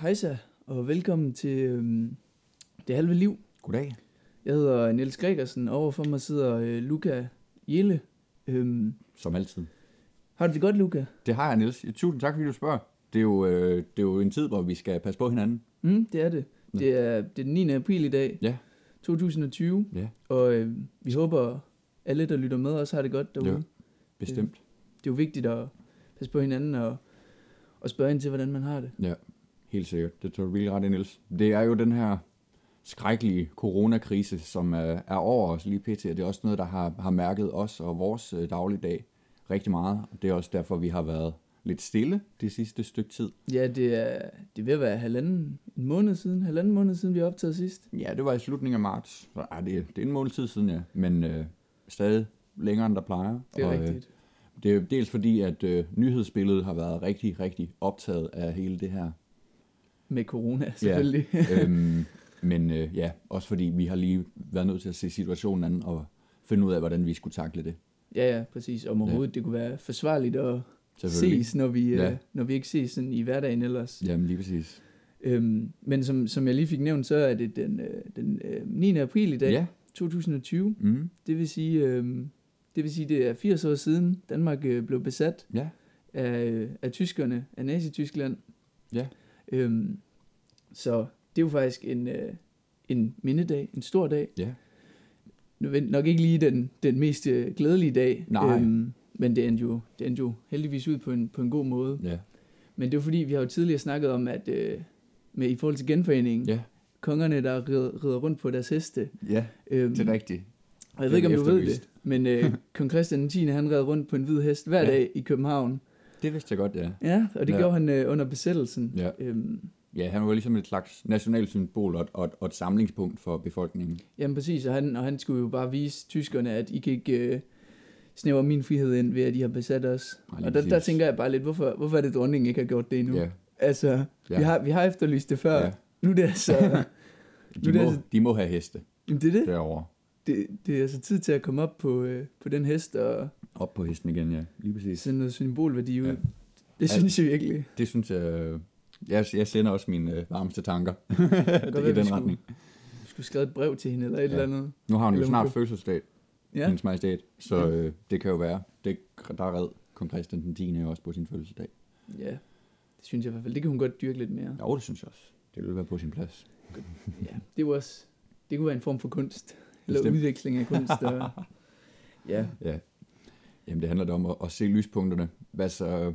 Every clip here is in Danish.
Hejsa, og velkommen til øhm, Det Halve Liv. Goddag. Jeg hedder Niels Gregersen, og overfor mig sidder øh, Luca Jelle. Øhm, Som altid. har du det godt, Luca? Det har jeg, Niels. Tusind tak, fordi du spørger. Det er, jo, øh, det er jo en tid, hvor vi skal passe på hinanden. Mm, det er det. Det er, det er den 9. april i dag, Ja. 2020, Ja, og øh, vi håber, alle, der lytter med, også har det godt derude. Ja. bestemt. Det er jo vigtigt at passe på hinanden og, og spørge ind til, hvordan man har det. Ja, helt sikkert. Det tror du virkelig ret i, Niels. Det er jo den her skrækkelige coronakrise, som er, er over os lige pt. Og det er også noget, der har, har mærket os og vores øh, dagligdag rigtig meget. Og det er også derfor, vi har været lidt stille det sidste stykke tid. Ja, det er, det ved at være halvanden en måned siden, halvanden måned siden, vi optagede sidst. Ja, det var i slutningen af marts. Så, ej, det, er- det er en måned tid siden, ja. Men øh, stadig længere, end der plejer. Det er og, øh, rigtigt. Det er dels fordi, at øh, nyhedsbilledet har været rigtig, rigtig optaget af hele det her. Med corona, selvfølgelig. øhm, men øh, ja, også fordi vi har lige været nødt til at se situationen an og finde ud af, hvordan vi skulle takle det. Ja, ja, præcis. Om overhovedet det kunne være forsvarligt at ses, når vi, Ja. ja. når vi ikke ses sådan i hverdagen ellers. Jamen lige præcis. Øhm, men som, som jeg lige fik nævnt, så er det den, øh, den øh, 9. april i dag, Ja. 2020. Mm. Det vil sige, øh, det vil sige, det er 80 år siden Danmark øh, blev besat Ja. af, øh, af tyskerne, af Nazi-Tyskland. Ja. Øhm, så det er jo faktisk en, øh, en mindedag, en stor dag. Ja. Nok ikke lige den, den mest øh, glædelige dag, Nej. øhm, men det endte, jo, det endte jo heldigvis ud på en, på en god måde. Ja. Men det er fordi, vi har jo tidligere snakket om, at øh, med, i forhold til genforeningen, Ja. kongerne, der rider, rider rundt på deres heste. Ja, Øhm, det er rigtigt. og jeg ved ikke, om du ved det, men øh, kong Christian den 10. han red rundt på en hvid hest hver Ja. dag i København. Det vidste jeg godt, ja. Ja, og det Ja. gjorde han øh, under besættelsen. Ja. Øhm, Ja, han var ligesom et slags nationalt symbol og, et- og, og et samlingspunkt for befolkningen. Jamen præcis, og han, og han skulle jo bare vise tyskerne, at I kan ikke øh, snævre min frihed ind ved, at I har besat os. Nej, og der, der tænker jeg bare lidt, hvorfor, hvorfor er det dronningen ikke har gjort det endnu? Ja. Altså, Ja. vi, har, vi har efterlyst det før. Ja. Nu er det altså, De, Nu det må, altså- de må have heste jamen, det er det. derovre. Det. Det er altså tid til at komme op på, øh, på den hest og Op på hesten igen, ja. Lige præcis. sende noget symbolværdi ud. Ja. Det Ja. synes jeg virkelig. Det synes jeg... øh, Jeg, jeg sender også mine øh, varmeste tanker være, i vi den skulle- retning. Vi skulle skrive et brev til hende eller et Ja. eller andet. Nu har hun jo Eller hun snart kunne- fødselsdag, ja. Ja, hendes majestæt, så øh, det kan jo være. Det, der red kong Christian den 10. jo også på sin fødselsdag. ja. Det synes jeg i hvert fald. Det kan hun godt dyrke lidt mere. Jo, det synes jeg også. Det ville være på sin plads. Ja, det er jo også, det kunne være en form for kunst. Eller Bestemt. udveksling af kunst. Og, ja, Ja. Jamen, det handler da om at, at se lyspunkterne. Hvad så...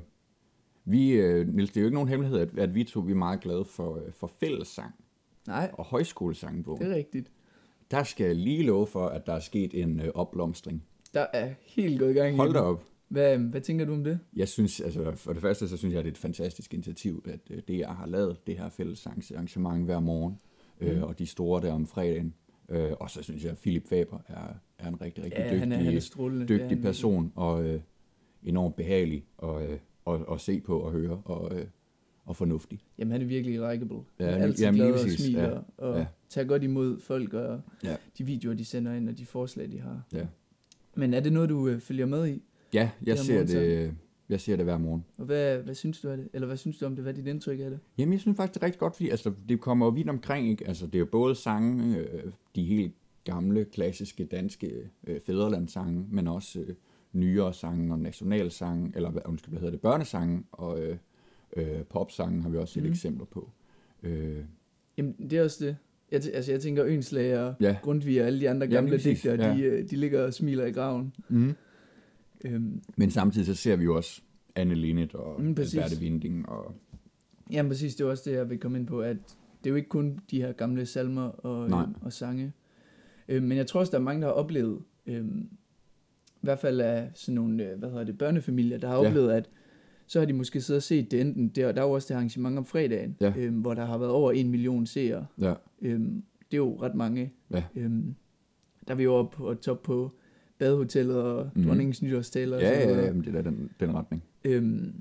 Vi, øh, Niels, det er jo ikke nogen hemmelighed, at, at vi to vi er meget glade for, øh, for fællessang nej, og højskolesangbog. det er rigtigt. Der skal jeg lige love for, at der er sket en øh, opblomstring. Der er helt gået i gang. i Hold da op. Hvad, hvad tænker du om det? Jeg synes, altså for det første, så synes jeg, at det er et fantastisk initiativ, at øh, det, jeg har lavet, det her fællessangsarrangement hver morgen, øh, Mm. og de store der om fredagen. Øh, og så synes jeg, at Philip Faber er, er en rigtig, rigtig Ja, dygtig, han er, han er er dygtig han person, og øh, enormt behagelig at, øh, at, at se på og høre, og, øh, og fornuftig. Jamen, han er virkelig likable. Ja, han er altid jamen, glad og smiler, Ja, og ja. tager godt imod folk, og Ja. de videoer, de sender ind, og de forslag, de har. Ja, Men er det noget, du øh, følger med i? ja jeg, ser det, jeg ser det hver morgen. Og hvad, hvad synes du af det? Eller hvad synes du om det? Hvad er dit indtryk af det? Jamen, jeg synes faktisk, det er rigtig godt, fordi altså, det kommer jo vidt omkring, ikke? Altså, det er jo både sange, øh, de helt gamle, klassiske danske øh, fædrelandssange, men også øh, nyere sange og nationalsange, eller undskyld, hvad hedder det, børnesange og øh, øh, popsange har vi også set mm. eksempler på. Øh, Jamen, det er også det. Jeg, tæ- altså, jeg tænker Ønslag og Ja. Grundtvig og alle de andre gamle præcis, digtere, ja. de, de ligger og smiler i graven. mm. Øhm, Men samtidig så ser vi jo også Anne Linnet og Mm, præcis. Alberte Winding og jamen præcis, det er også det, jeg vil komme ind på, at det er jo ikke kun de her gamle salmer og, Nej. øhm, og sange. Øhm, men jeg tror også, der er mange, der har oplevet, øhm, i hvert fald af sådan nogle, øh, hvad hedder det, børnefamilier, der har Ja. oplevet, at så har de måske siddet og set det enten, der, der er jo også det arrangement om fredagen, Ja. øhm, hvor der har været over en million seere. ja, Øhm, det er jo ret mange. Ja. Øhm, der er vi jo oppe og top på badehotellet og Mhm. dronningens nytårstaler. og ja, sådan ja, noget. ja, men det er den, den retning. Øhm,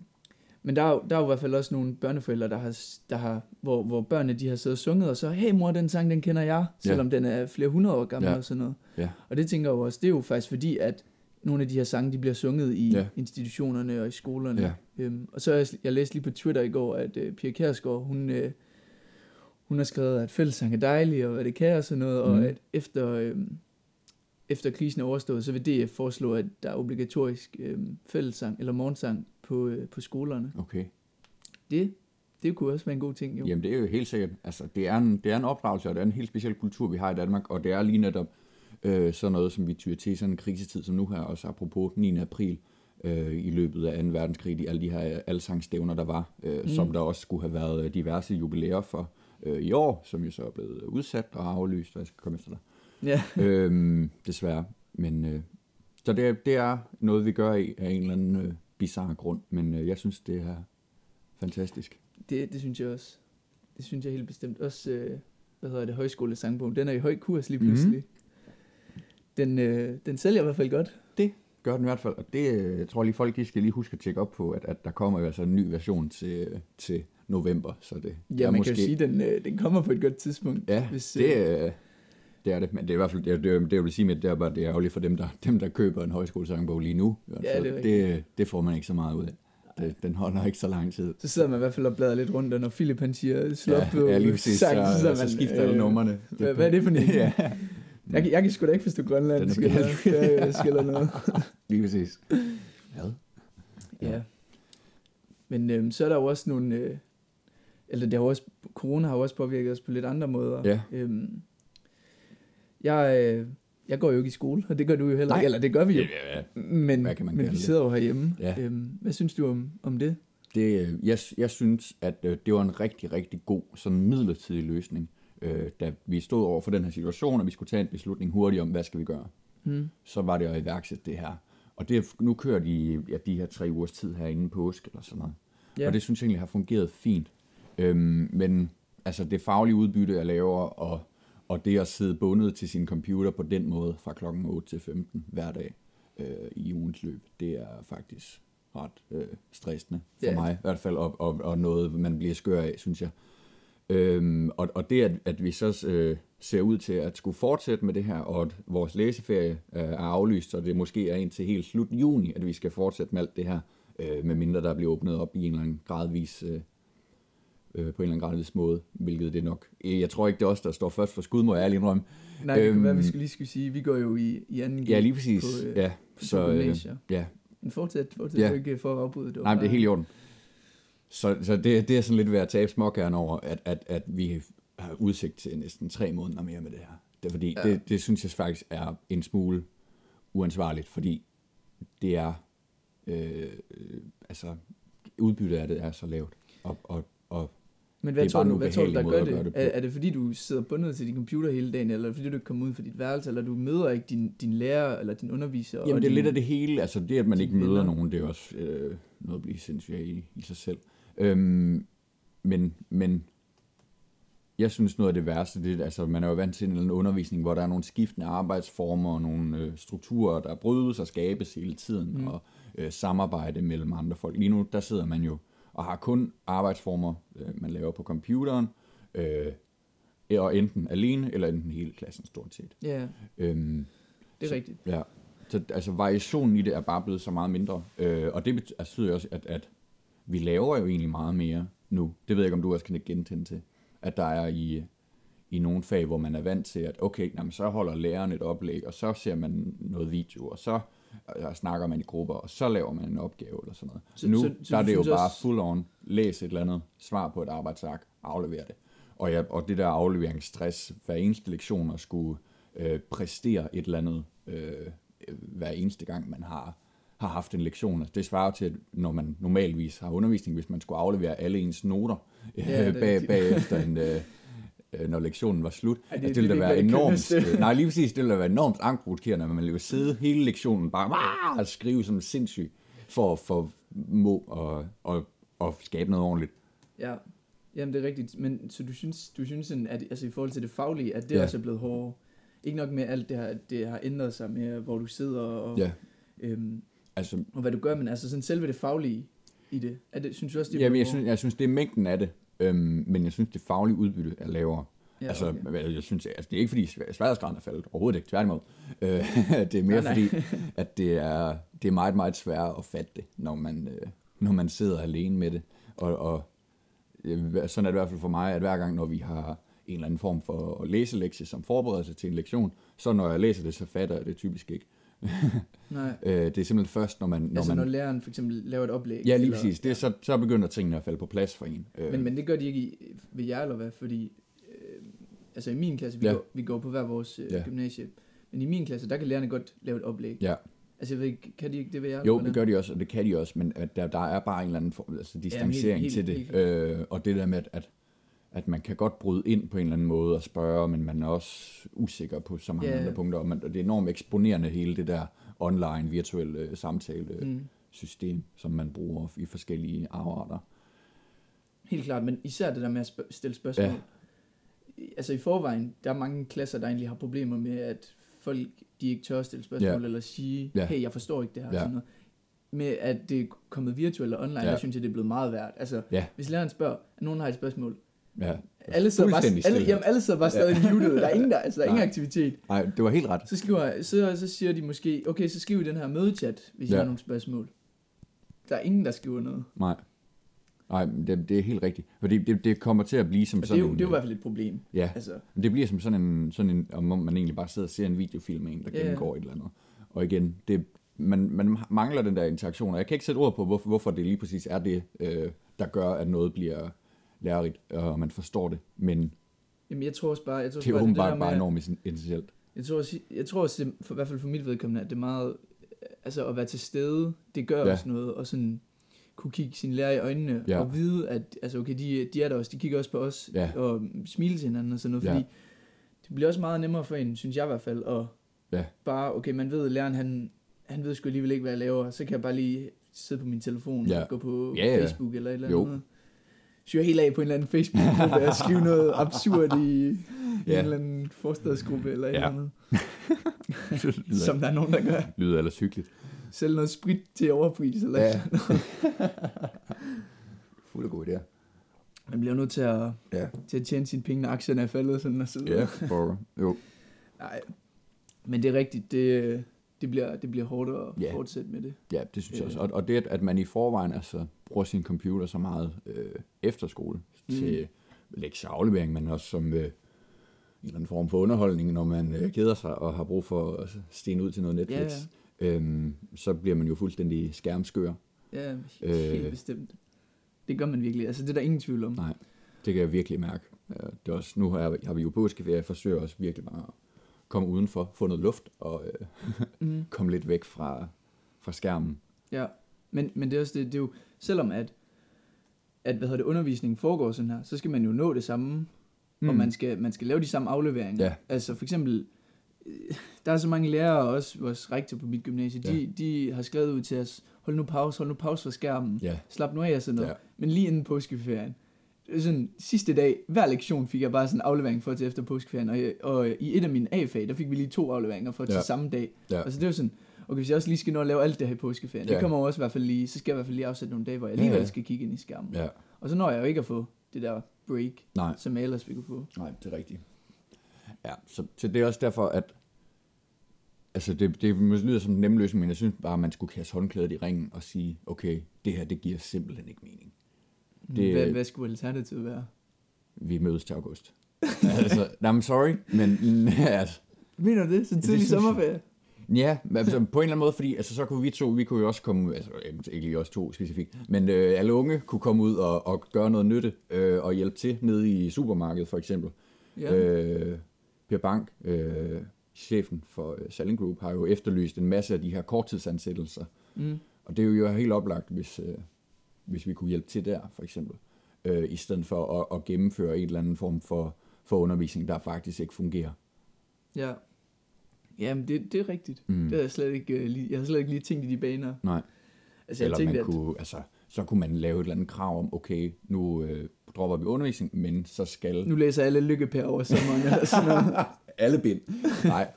men der er, jo, der er jo i hvert fald også nogle børneforældre, der har, der har hvor, hvor børnene de har siddet og sunget, og så, hey mor, den sang, den kender jeg, Ja. selvom den er flere hundrede år gammel Ja. og sådan noget. Ja. Og det tænker jeg jo også, det er jo faktisk fordi, at nogle af de her sange, de bliver sunget i Ja. institutionerne og i skolerne. Ja. Øhm, og så jeg, jeg læste lige på Twitter i går, at øh, Pia Kjærsgaard, hun, øh, hun har skrevet, at fællessang er dejlig, og hvad det kan og sådan noget, mm. Mhm. og at efter, øh, efter krisen er overstået, så vil DF foreslå, at der er obligatorisk øh, fællessang eller morgensang på, øh, på skolerne. Okay. Det, det kunne også være en god ting, jo. Jamen det er jo helt sikkert, altså det er en, det er en opdragelse, og det er en helt speciel kultur, vi har i Danmark, og det er lige netop øh, sådan noget, som vi tyrer til i sådan en krisetid som nu her, også apropos 9. april, øh, i løbet af 2. verdenskrig, de, alle de her alsangstævner, der var, øh, mm. som der også skulle have været diverse jubilæer for øh, i år, som jo så er blevet udsat og aflyst, og jeg skal komme efter dig. Ja, øhm, desværre. Men, øh, så det, er- det er noget, vi gør i af en eller anden øh, bizarre grund, men øh, jeg synes, det er fantastisk. det, det synes jeg også. Det synes jeg helt bestemt. Også, øh, hvad hedder det, højskolesangbogen. Den er i høj kurs lige Mhm. pludselig. Mm. Den, øh, den sælger i hvert fald godt. Det gør den i hvert fald, og det øh, jeg tror lige folk, de skal lige huske at tjekke op på, at, at der kommer jo altså en ny version til, til november, så det Ja, man måske... kan jo sige, at den, øh, den kommer på et godt tidspunkt. Ja, hvis, det, øh, øh, det er det, men det er i hvert fald, det, det, det jeg vil sige med, det er bare, det er ærgerligt for dem, der, dem, der køber en højskolesangbog lige nu. hvert Ja, det er det, det får man ikke så meget ud af. Det, den holder ikke så lang tid. Så sidder man i hvert fald og bladrer lidt rundt, og når Philip han siger, slå op på ja, lige præcis, sang, så, sidder så, man, skifter alle numrene. Hvad, hvad er det for en? ja, Jeg, jeg kan sgu da ikke forstå grønlandsk, Den eller noget. lige præcis. Ja. Ja. Men øhm, så er der jo også nogle, øh, eller det har også, corona har jo også påvirket os på lidt andre måder. Ja. Øhm, jeg, øh, jeg går jo ikke i skole, og det gør du jo heller ikke. Eller det gør vi jo. ja. Men, Hvad kan man men vi sidder jo herhjemme. Ja. Øhm, hvad synes du om, om det? Det, øh, jeg, jeg synes, at øh, det var en rigtig, rigtig god sådan midlertidig løsning, øh, da vi stod over for den her situation, og vi skulle tage en beslutning hurtigt om, hvad skal vi gøre. Hmm. Så var det at iværksætte det her. Og det, nu kører de ja, de her tre ugers tid her inden påske eller sådan noget. Ja. Og det synes jeg egentlig har fungeret fint. Øhm, men altså det faglige udbytte, jeg laver, og, og det at sidde bundet til sin computer på den måde fra klokken 8 til 15 hver dag øh, i ugens løb, det er faktisk ret øh, stressende for Ja. mig i hvert fald, og, og, og noget, man bliver skør af, synes jeg. Øhm, og, og det, at, at vi så øh, ser ud til at skulle fortsætte med det her, og at vores læseferie øh, er aflyst, og det måske er indtil helt slut juni, at vi skal fortsætte med alt det her, øh, medmindre der bliver åbnet op i en eller anden gradvis, øh, øh, på en eller anden gradvis måde, hvilket det nok. øh, Jeg tror ikke, det er os, der står først for skud, må jeg ærligt indrømme. Nej, det kunne være, vi Øhm, skulle lige skulle sige, vi går jo i, i anden Ja, lige præcis. på, øh, ja, på så, øh, gymnasier. ja, Men fortsæt, fortsæt Ja. ikke for at afbryde det. Nej, men det er helt i orden. Så, så det, det er sådan lidt ved at tabe småkærne over, at, at, at vi har udsigt til næsten tre måneder mere med det her. Det er fordi, ja. Ja. det, det synes jeg faktisk er en smule uansvarligt, fordi det er, øh, øh, altså, udbyttet af det er så lavt, og, og, og Men hvad Det tror du, hvad tror du, der gør det? det er, er det fordi, du sidder bundet til din computer hele dagen, eller er fordi, du ikke kommer ud fra dit værelse, eller du møder ikke din, din lærer eller din underviser? Jamen, og det er din, lidt af det hele. Altså, det, at man ikke møder venner. nogen, det er også øh, noget at blive sindssyg af i, i sig selv. Øhm, men, men jeg synes noget af det værste, det er, altså, man er jo vant til en eller anden undervisning, hvor der er nogle skiftende arbejdsformer og nogle øh, strukturer, der brydes og skabes hele tiden, mm. og øh, samarbejde mellem andre folk. Lige nu, der sidder man jo og har kun arbejdsformer, øh, man laver på computeren, øh, og enten alene, eller enten hele klassen stort set. Ja, Øhm, det er Så- rigtigt. Ja, så altså variationen i det er bare blevet så meget mindre. Øh, og det altså, betyder også, at, at vi laver jo egentlig meget mere nu. Det ved jeg ikke, om du også kan gentænde til. At der er i, i nogle fag, hvor man er vant til, at okay, jamen, så holder læreren et oplæg, og så ser man noget video, og så øh, snakker man i grupper, og så laver man en opgave eller sådan noget. Så, nu, så- så, der er det jo bare også- full on, læs et eller andet, svar på et arbejdsark, aflever det. Og, ja, og det der afleveringsstress, hver eneste lektion at skulle øh, præstere et eller andet, øh, hver eneste gang man har, har haft en lektion. Altså, det svarer til, når man normalvis har undervisning, hvis man skulle aflevere alle ens noter øh, Ja, bag, bagefter, en, øh, når lektionen var slut. Ej, det- det, det, ville det være enormt... det. nej, lige præcis, det ville da være enormt angstprovokerende, at man ville sidde hele lektionen bare og skrive som sindssyg for, for må og, og, og skabe noget ordentligt. Ja, jamen det er rigtigt. Men så du synes, du synes sådan, at altså, i forhold til det faglige, at det Ja. også er blevet hårdere? Ikke nok med alt det her, at det har ændret sig med, hvor du sidder og, Ja, øhm, altså og hvad du gør, men altså sådan selve det faglige i det. Er det synes du også, det er Jamen, jeg synes, jeg synes, det er mængden af det, øhm, men jeg synes, det faglige udbytte er lavere. Ja, altså, okay. jeg synes, altså, det er ikke fordi svær- sværhedsgraden er faldet, overhovedet ikke, tværtimod. Øh, det er mere Nej, nej. fordi, at det er, det er meget, meget sværere at fatte det, når man, øh, når man sidder alene med det. Og, og øh, sådan er det i hvert fald for mig, at hver gang, når vi har en eller anden form for læselektie som forberedelse til en lektion, så når jeg læser det, så fatter jeg det typisk ikke. Nej. Øh, det er simpelthen først, når man... Når altså man når læreren for eksempel laver et oplæg. ja, lige eller- præcis. Det er, så, så begynder tingene at falde på plads for en. Øh, Men, men det gør de ikke i, ved jer, eller hvad? Fordi, øh, altså i min klasse, vi, Ja. ja. går, vi går på hver vores øh, Ja. ja. gymnasie, men i min klasse, der kan lærerne godt lave et oplæg. ja. Altså jeg ved ikke, kan de ikke det ved jer? Jo, det gør de også, og det kan de også, men at der, der er bare en eller anden form, altså distancering helt- til det. helt- Øh, og det der med, at, at, at man kan godt bryde ind på en eller anden måde og spørge, men man er også usikker på så mange Ja. andre punkter, og, man, og det er enormt eksponerende hele det der online, virtuelle øh, samtale Mm. system, som man bruger i forskellige afarter. Helt klart, men især det der med at stille spørgsmål. Ja. Altså i forvejen, der er mange klasser, der egentlig har problemer med, at folk de ikke tør at stille spørgsmål, ja. eller sige, hey, jeg forstår ikke det her. Ja. Sådan noget. Med at det er kommet virtuelt og online, ja. der synes jeg, det er blevet meget værd. Altså, Ja. hvis læreren spørger, at nogen har et spørgsmål, Ja. alle sidder bare, Fuldstændig alle, stille. jamen, alle sidder bare stadig ja. muted. Der er ingen, der, altså, der er ingen aktivitet. Nej, det var helt ret. Så, skriver, så, så siger de måske, okay, så skriv i den her mødechat, hvis ja. I har nogle spørgsmål. Der er ingen, der skriver noget. Nej. Nej, det, det er helt rigtigt. Fordi det, det kommer til at blive som Og det er, sådan jo, en, det er jo i hvert fald et problem. Ja, Altså, Men Det bliver som sådan en, sådan en om man egentlig bare sidder og ser en videofilm af en, der Ja, ja. gennemgår et eller andet. Og igen, det, man, man mangler den der interaktion, og jeg kan ikke sætte ord på, hvorfor, hvorfor det lige præcis er det, øh, der gør, at noget bliver lærerigt, og man forstår det. Men jamen, jeg tror også bare, jeg tror det er bare, åbenbart det bare enormt essentielt. Jeg tror, også, jeg tror også, det- for, i hvert fald for mit vedkommende, at det er meget, altså at være til stede, det gør Ja. også noget, og sådan kunne kigge sine lærer i øjnene, Ja. og vide, at altså, okay, de, de er der også, de kigger også på os, Ja. og smile til hinanden og sådan noget, Ja. fordi det bliver også meget nemmere for en, synes jeg i hvert fald, at Ja. bare, okay, man ved, at læreren, han, han ved sgu alligevel ikke, hvad jeg laver, så kan jeg bare lige sidde på min telefon Ja. og gå på Ja, ja. Facebook eller et eller Jo. Syre helt af på en eller anden Facebook-gruppe og skrive noget absurd i, i Ja. en eller anden forstadsgruppe eller et Ja. eller andet. Som der er nogen, der gør. lyder ellers hyggeligt. Sælge noget sprit til overpris. Eller Ja. sådan. Fuld af gode idéer. Man bliver nødt til at, Ja. til at tjene sine penge, når aktierne er faldet. Sådan og så videre. Ja, for, jo. Nej. Men det er rigtigt. Det, det, bliver, det bliver hårdt at Ja. fortsætte med det. Ja, det synes jeg Øh. også. Og, og det, at man i forvejen altså, bruger sin computer så meget øh, efter skole Mm. til lektieaflevering, men også som øh, en eller anden form for underholdning, når man øh, keder sig og har brug for at stene ud til noget Netflix, Ja, Øhm, så bliver man jo fuldstændig skærmskør. Ja, Øh. helt bestemt. Det gør man virkelig. Altså, det er der ingen tvivl om. Nej, det kan jeg virkelig mærke. Øh, Det er også, nu har, har vi jo påskeferie, jeg forsøger også virkelig bare komme udenfor, få noget luft og øh, Mm. komme lidt væk fra, fra skærmen. Ja, men, men det er også det, det er jo, selvom at, at hvad hedder det, undervisningen foregår sådan her, så skal man jo nå det samme, mm. og man skal, man skal lave de samme afleveringer. Ja. Altså for eksempel, øh, der er så mange lærere, og også vores rektor på mit gymnasie, Ja. de, de har skrevet ud til os, hold nu pause, hold nu pause fra skærmen, Ja, slap nu af og sådan noget. Ja. Men lige inden påskeferien, er sådan, sidste dag, hver lektion fik jeg bare sådan en aflevering for til efter påskeferien, og, og i et af mine A-fag, der fik vi lige to afleveringer for til Ja. samme dag. ja, Altså det jo sådan, okay, hvis jeg også lige skal nå at lave alt det her i påskeferien, Ja. det kommer også i hvert fald lige, så skal jeg i hvert fald lige afsætte nogle dage, hvor jeg alligevel Ja, ja. skal kigge ind i skærmen. ja. Og så når jeg jo ikke at få det der break, Nej. som jeg ellers ville kunne få. Nej, det er rigtigt. Ja, så, så det er også derfor, at altså det, det lyder som en nem løsning, men jeg synes bare, at man skulle kaste håndklædet i ringen og sige, okay, det her, det giver simpelthen ikke mening. Det- Det... Hvad, hvad skulle alternativet være? Vi mødes til august. altså, men sorry, men altså, Mener du det? Så tidlig jeg. sommerferie? ja, altså, på en eller anden måde, fordi altså, så kunne vi to, vi kunne jo også komme, altså ikke lige os to specifikt, men øh, alle unge kunne komme ud og, og gøre noget nytte øh, og hjælpe til nede i supermarkedet for eksempel. Ja. Øh, Per Bank, øh, chefen for øh, Salling Group, har jo efterlyst en masse af de her korttidsansættelser. Mm. Og det er jo helt oplagt, hvis, øh, hvis vi kunne hjælpe til der, for eksempel. Øh, I stedet for at, at gennemføre en eller anden form for, for undervisning, der faktisk ikke fungerer. Ja. Jamen, det, det er rigtigt. Mm. Det har jeg slet ikke, lige, jeg har slet ikke lige tænkt i de baner. Nej. Altså, jeg Eller tænkte, man at... kunne, altså, så kunne man lave et eller andet krav om, okay, nu øh, dropper vi undervisning, men så skal Nu læser alle lykkepær over sommeren, eller sådan noget. alle bind. Nej.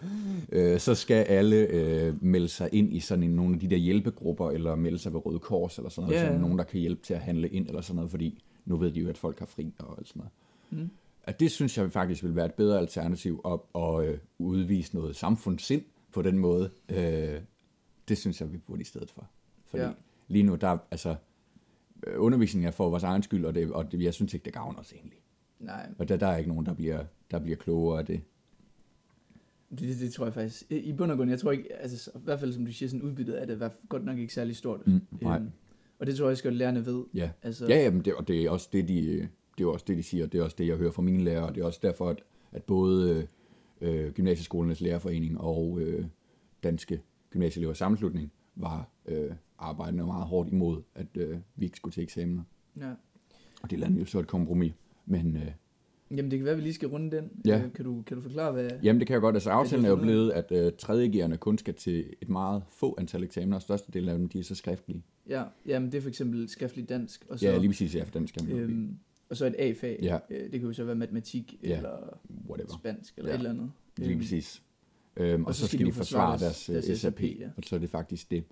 Øh, så skal alle øh, melde sig ind i sådan en, nogle af de der hjælpegrupper, eller melde sig ved Røde Kors, eller sådan noget, yeah. ja. så nogen, der kan hjælpe til at handle ind, eller sådan noget, fordi nu ved de jo, at folk har fri, og alt sådan noget. Mm. At det synes jeg faktisk vil være et bedre alternativ, at, at øh, udvise noget samfundssind på den måde. Øh, det synes jeg, vi burde i stedet for. Fordi Ja. lige nu, der, altså, øh, undervisningen er for vores egen skyld, og, det, og det, jeg synes ikke, det gavner os egentlig. Nej, Og der, der er ikke nogen, der bliver, der bliver klogere af det. Det, det, tror jeg faktisk. I bund og grund, jeg tror ikke, altså i hvert fald som du siger, sådan udbyttet af det, var godt nok ikke særlig stort. Mm, nej. Øhm, og det tror jeg også godt, lærerne ved. Ja, Altså, ja jamen det, og det er også det, de, det er også det, de siger, det er også det, jeg hører fra mine lærere, og det er også derfor, at, at både øh, Gymnasieskolernes Lærerforening og øh, Danske Gymnasieelevers Sammenslutning var øh, arbejdende meget hårdt imod, at øh, vi ikke skulle til eksamener. ja. Og det landede jo så et kompromis. Men øh, Jamen det kan være, at vi lige skal runde den. Ja. Øh, kan, du, kan du forklare, hvad... jamen det kan jeg godt. Altså aftalen er jo blevet, at øh, tredjegerne kun skal til et meget få antal eksamener, og størstedelen af dem, de er så skriftlige. Ja, jamen det er for eksempel skriftligt dansk, og så, Ja, lige præcis, ja, for den skal man øhm, og så et A-fag. Ja. Øh, det kan jo så være matematik, Ja. eller whatever. spansk, eller Ja. et eller andet. Lige Øhm, præcis. Øhm, og, så skal de forsvare deres, deres, deres SAP, SAP, ja. og så er det faktisk det.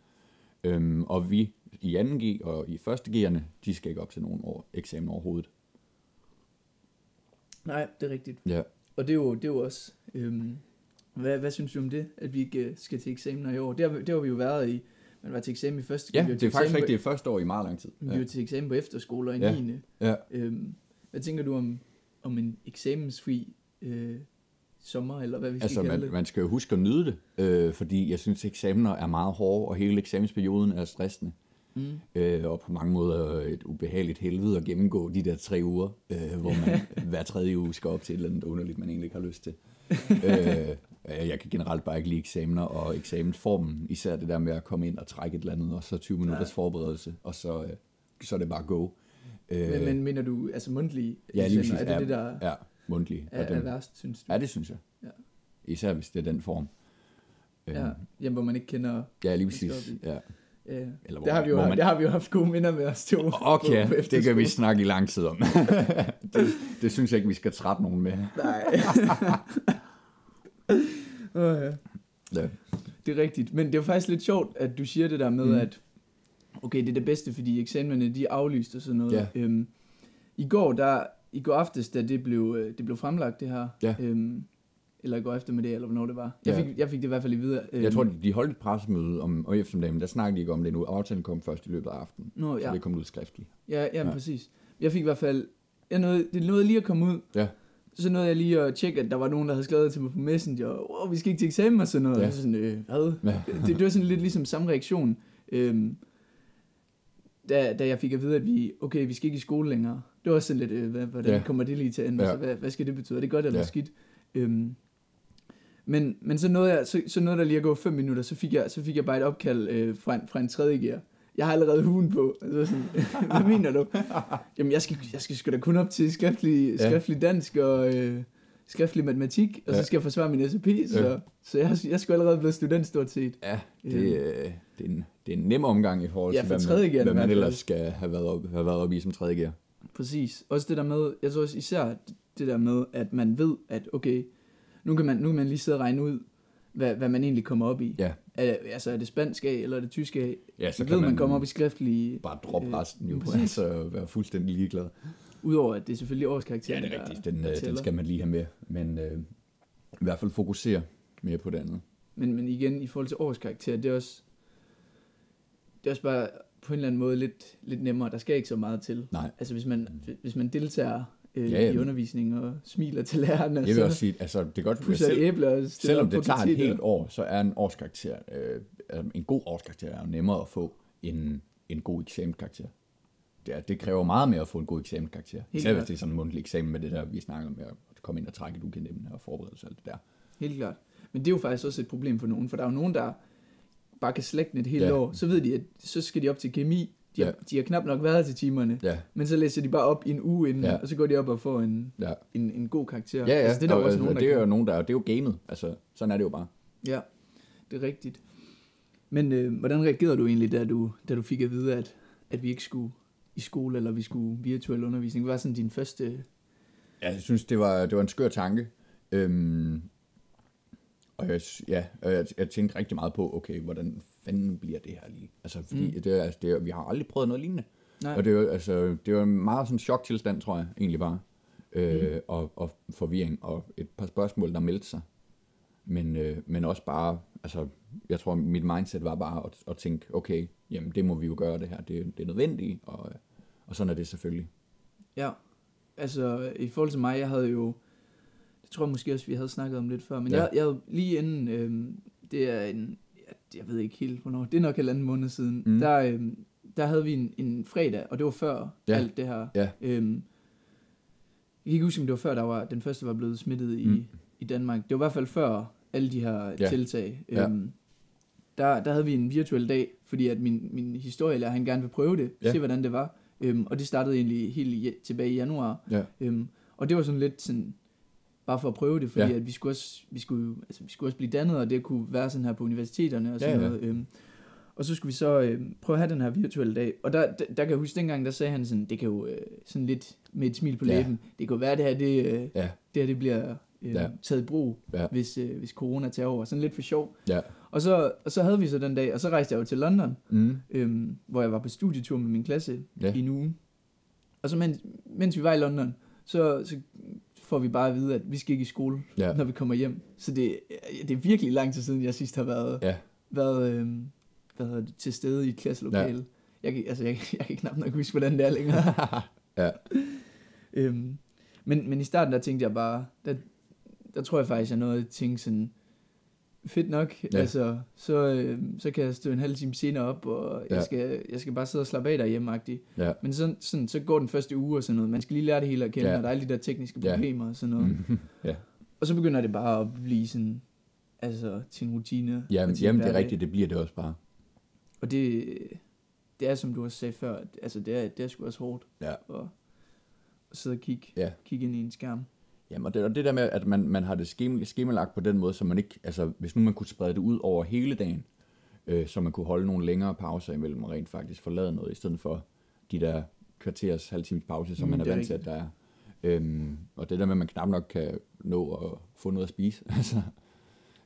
Øhm, og vi i 2G og i 1.G'erne, de skal ikke op til nogen år, eksamen overhovedet. Nej, det er rigtigt. Ja. Og det er jo, det er jo også... Øhm, hvad, hvad synes du om det, at vi ikke øh, skal til eksamener i år? Det har, vi- det har vi jo været i. Man var til eksamen i første Ja, vi det er faktisk rigtigt. Det første år i meget lang tid. På, vi var til eksamen på efterskoler i Ja. 9. Ja. Øhm, hvad tænker du om, om en eksamensfri øh, sommer, eller hvad vi skal Altså, kalde man, det? man skal jo huske at nyde det, øh, fordi jeg synes, eksamener er meget hårde, og hele eksamensperioden er stressende. Mm. Øh, og på mange måder et ubehageligt helvede at gennemgå de der tre uger, øh, hvor man hver tredje uge skal op til et eller andet underligt, man egentlig ikke har lyst til. øh, jeg kan generelt bare ikke lide eksamener og eksamensformen, især det der med at komme ind og trække et eller andet, og så 20 minutters Nej. forberedelse, og så, øh, så er det bare go. Øh, Men, men mener du, altså mundtlige ja, lige præcis. er det det, der Ja, mundtlig. er, den, er værst, synes du? Ja, det synes jeg. Ja. Især hvis det er den form. Øh, Ja, jamen, hvor man ikke kender... ja lige præcis. Ja. Ja, Eller hvor det, har vi jo, man- det har vi jo haft gode minder med os to. Okay, på- det kan vi snakke i lang tid om. det, det synes jeg ikke, vi skal trætte nogen med. Nej. Åh, ja. Ja. Det er rigtigt. Men det er faktisk lidt sjovt, at du siger det der med, Mm. mm. at okay, det er det bedste, fordi eksamenerne de er aflyst og sådan noget. Ja. Øhm, I går, der, i går aftes, da det blev, øh, det blev fremlagt, det her, Ja. øhm, eller i går eftermiddag, eller hvornår det var. Jeg, Ja. fik, jeg fik det i hvert fald i videre. Øhm, Jeg tror, de- de holdt et pressemøde om, og eftermiddagen, men der snakkede de ikke om det nu. Aftalen kom først i løbet af aftenen, Nå, så ja. det kom ud skriftligt. Ja, ja, Ja. præcis. Jeg fik i hvert fald, jeg nåede, det nåede lige at komme ud. Ja. Så nåede jeg lige at tjekke, at der var nogen, der havde skrevet til mig på Messenger, wow, vi skal ikke til eksamen og sådan noget. Ja. Ja. Så sådan, øh, hvad? Ja. det, det var sådan lidt ligesom samme reaktion, øhm, da, da jeg fik at vide, at vi, okay, vi skal ikke i skole længere. Det var også sådan lidt, øh, hvad, hvordan Ja. kommer det lige til at ende? Ja. Altså, hvad, hvad skal det betyde? Er det godt eller ja. skidt? Øhm, men, men så nåede, jeg, så, så nåede der lige at gå fem minutter, så fik jeg, så fik jeg bare et opkald øh, fra, en, fra en tredje gear. Jeg har allerede huen på. Altså sådan, hvad mener du? Jamen, jeg skal, jeg skal sgu da kun op til skriftlig, Ja. skriftlig dansk og øh, skriftlig matematik, og Ja. så skal jeg forsvare min SAP, så, Ja. så jeg, jeg skulle allerede blive student stort set. Ja, det, øh, det, er en, det er en nem omgang i forhold Ja, til, hvad, man, gear hvad man ellers skal have været op, have været op i som tredje gear. Præcis. Også det der med, jeg tror også især det der med, at man ved, at okay, nu kan man, nu kan man lige sidde og regne ud, hvad, hvad man egentlig kommer op i. Ja. Er, altså er det spansk A, eller er det tysk A? Ja, Så ved man, man kommer op i skriftlige, bare droppe øh, resten jo, præcis. altså være fuldstændig ligeglad. udover at det er selvfølgelig Ja, årskarakteren, det er rigtigt. Den, der, øh, der den skal man lige have med, men øh, i hvert fald fokusere mere på det andet. Men, men igen, i forhold til årskarakter, det er også, det er også bare på en eller anden måde lidt, lidt nemmere. Der skal ikke så meget til. Nej. Altså hvis man, hvis man deltager øh, Ja, i undervisning og smiler til lærerne, Jeg vil så også sige, altså det er godt, et selv, æble og stiller selvom det tager et helt år, så er en årskarakter, øh, en god årskarakter er jo nemmere at få end en god eksamenskarakter. Det, er, det kræver meget mere at få en god eksamenskarakter. Især hvis det er sådan en mundtlig eksamen med det der, vi snakker om, at komme ind og trække et ukendt og forberede sig alt det der. Helt klart. Men det er jo faktisk også et problem for nogen, for der er jo nogen, der bare kan slægte et helt ja. år. Så ved de, at så skal de op til kemi. De har, Ja. de har knap nok været til timerne, Ja, men så læser de bare op i en uge inden, Ja. og så går de op og får en, ja. en, en god karakter. Ja, ja, Altså, det er der og, jo også altså, nogen, der det er jo nogen, der, det er jo gamet. Altså, sådan er det jo bare. Ja, det er rigtigt. Men øh, hvordan reagerede du egentlig, da du, da du fik at vide, at, at vi ikke skulle i skole, eller vi skulle virtuel undervisning? Hvad var sådan din første... Ja, jeg synes, det var, det var en skør tanke. Øhm, og jeg, ja, og jeg, jeg tænkte rigtig meget på, okay, hvordan fanden bliver det her lige? Altså, fordi mm. Mm. det, altså, det vi har aldrig prøvet noget lignende. Nej, Og det var, altså, det var en meget sådan choktilstand, tror jeg, egentlig bare. Øh, Mm. og, og forvirring, og et par spørgsmål, der meldte sig. Men, øh, men også bare, altså, jeg tror, mit mindset var bare at, at tænke, okay, jamen det må vi jo gøre det her, det, det er nødvendigt, og, Og sådan er det selvfølgelig. Ja, altså i forhold til mig, jeg havde jo, det tror jeg måske også, vi havde snakket om lidt før, men Ja. jeg, jeg havde lige inden, øhm, det er en, jeg ved ikke helt hvornår, det er nok en anden måned siden, Mm. der, øhm, der havde vi en, en fredag, og det var før Ja. alt det her. Ja. Øhm, jeg kan ikke huske, om det var før, der var, den første var blevet smittet i, Mm. i Danmark. Det var i hvert fald før alle de her Ja. tiltag. Ja. Øhm, der, der havde vi en virtuel dag, fordi at min, min historielærer, han gerne vil prøve det, ja. se hvordan det var. Øhm, og det startede egentlig helt i, tilbage i januar. Ja. Øhm, og det var sådan lidt sådan, bare for at prøve det, fordi Ja. at vi skulle, også, vi, skulle, altså, vi skulle også blive dannet, og det kunne være sådan her på universiteterne og sådan Ja, ja. noget. Øhm, og så skulle vi så øh, prøve at have den her virtuelle dag. Og der, der, der kan jeg huske, dengang der sagde han sådan, det kan jo øh, sådan lidt med et smil på Ja. læben, det kan jo være, det her, det, øh, Ja. det, her, det bliver øh, Ja. taget i brug, Ja. hvis, øh, hvis corona tager over. Sådan lidt for sjov. Ja. Og så, og så havde vi så den dag, og så rejste jeg jo til London, Mm. øhm, hvor jeg var på studietur med min klasse ja. i en uge. Og så mens, mens vi var i London, så, så får vi bare at vide, at vi skal ikke i skole, Ja. når vi kommer hjem. Så det, det er virkelig lang tid siden, jeg sidst har været, Ja. været øhm, hvad hedder det, til stede i et klasselokale. Ja. Jeg, kan- altså, jeg, jeg kan knap nok huske, hvordan det er længere. Ja. øhm, men, men i starten, der tænkte jeg bare, der, der tror jeg faktisk, jeg nåede at tænke sådan, fedt nok, Ja. ja. altså, så, øh, så kan jeg stå en halv time senere op, og Ja. jeg, skal, jeg skal bare sidde og slappe af derhjemme -agtigt. Ja. Men sådan, sådan, så går den første uge og sådan noget, man skal lige lære det hele at kende, Ja. ja. og der er alle de der tekniske Ja. problemer og sådan noget. Mm. Ja. Og så begynder det bare at blive sådan, altså til en rutine. Jamen, og til en jamen, det er rigtigt, det bliver det også bare. Og det, det er, som du også sagde før, altså det er, det er sgu også hårdt Ja. at, at sidde og kigge, Ja. kigge ind i en skærm. Jamen, og det, og det der med, at man, man har det skema, skemalagt på den måde, så man ikke, altså hvis nu man kunne sprede det ud over hele dagen, øh, så man kunne holde nogle længere pauser imellem og rent faktisk forlade noget, i stedet for de der kvarters, halv times pause, som Mm, man er er vant til, at der er. Øhm, og det der med, at man knap nok kan nå at få noget at spise, altså,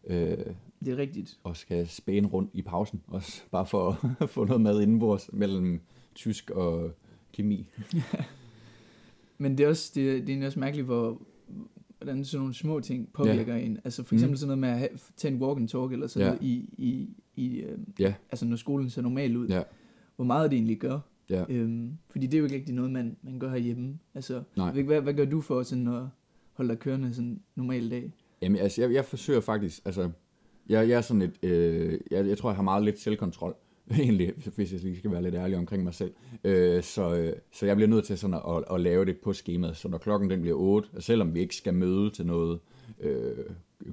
øh, Det er rigtigt. og skal spæne rundt i pausen, også bare for at få noget mad indenbords mellem tysk og kemi. Men det er også, det, det er også mærkeligt, hvor, hvordan sådan nogle små ting påvirker ja. en. Altså for eksempel Mm. sådan noget med at have, tage en walk and talk eller sådan Ja. noget i, i, i øh, Ja. altså når skolen ser normal ud. Ja. Hvor meget det egentlig gør. Ja. Øhm, fordi det er jo ikke rigtig noget, man, man gør herhjemme. Altså, Nej. hvad, hvad gør du for sådan at holde dig kørende sådan en normal dag? Jamen, altså, jeg, jeg forsøger faktisk, altså, jeg, jeg er sådan et, øh, jeg, jeg tror, jeg har meget lidt selvkontrol, egentlig, hvis jeg lige skal være lidt ærlig omkring mig selv. Øh, så, øh, så jeg bliver nødt til sådan at, at, at lave det på skemaet, så når klokken den bliver 8, og selvom vi ikke skal møde til noget, øh,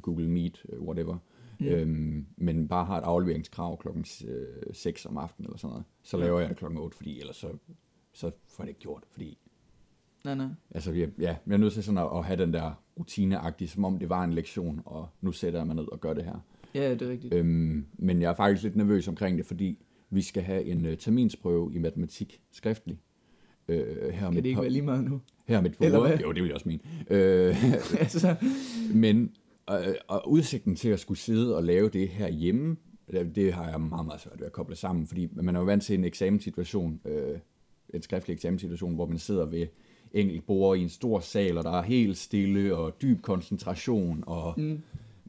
Google Meet, øh, whatever, mm. øhm, men bare har et afleveringskrav klokken øh, 6 om aftenen eller sådan noget, så laver jeg det klokken 8, fordi ellers så, så får jeg det ikke gjort, fordi Nej, nej. Altså, jeg, ja, jeg er nødt til sådan at, at have den der rutineagtige, som om det var en lektion, og nu sætter jeg mig ned og gør det her. Ja, det er rigtigt. Øhm, men jeg er faktisk lidt nervøs omkring det, fordi vi skal have en uh, terminsprøve i matematik skriftlig. Øh, her Kan et det ikke par- være lige meget nu? her om et par uger. Jo, det vil jeg også mene. Øh, altså, men øh, og udsigten til at skulle sidde og lave det her hjemme, det, det har jeg meget, meget svært ved at koble sammen, fordi man er jo vant til en eksamenssituation, øh, en skriftlig eksamenssituation, hvor man sidder ved enkelt bord i en stor sal, og der er helt stille og dyb koncentration, og mm.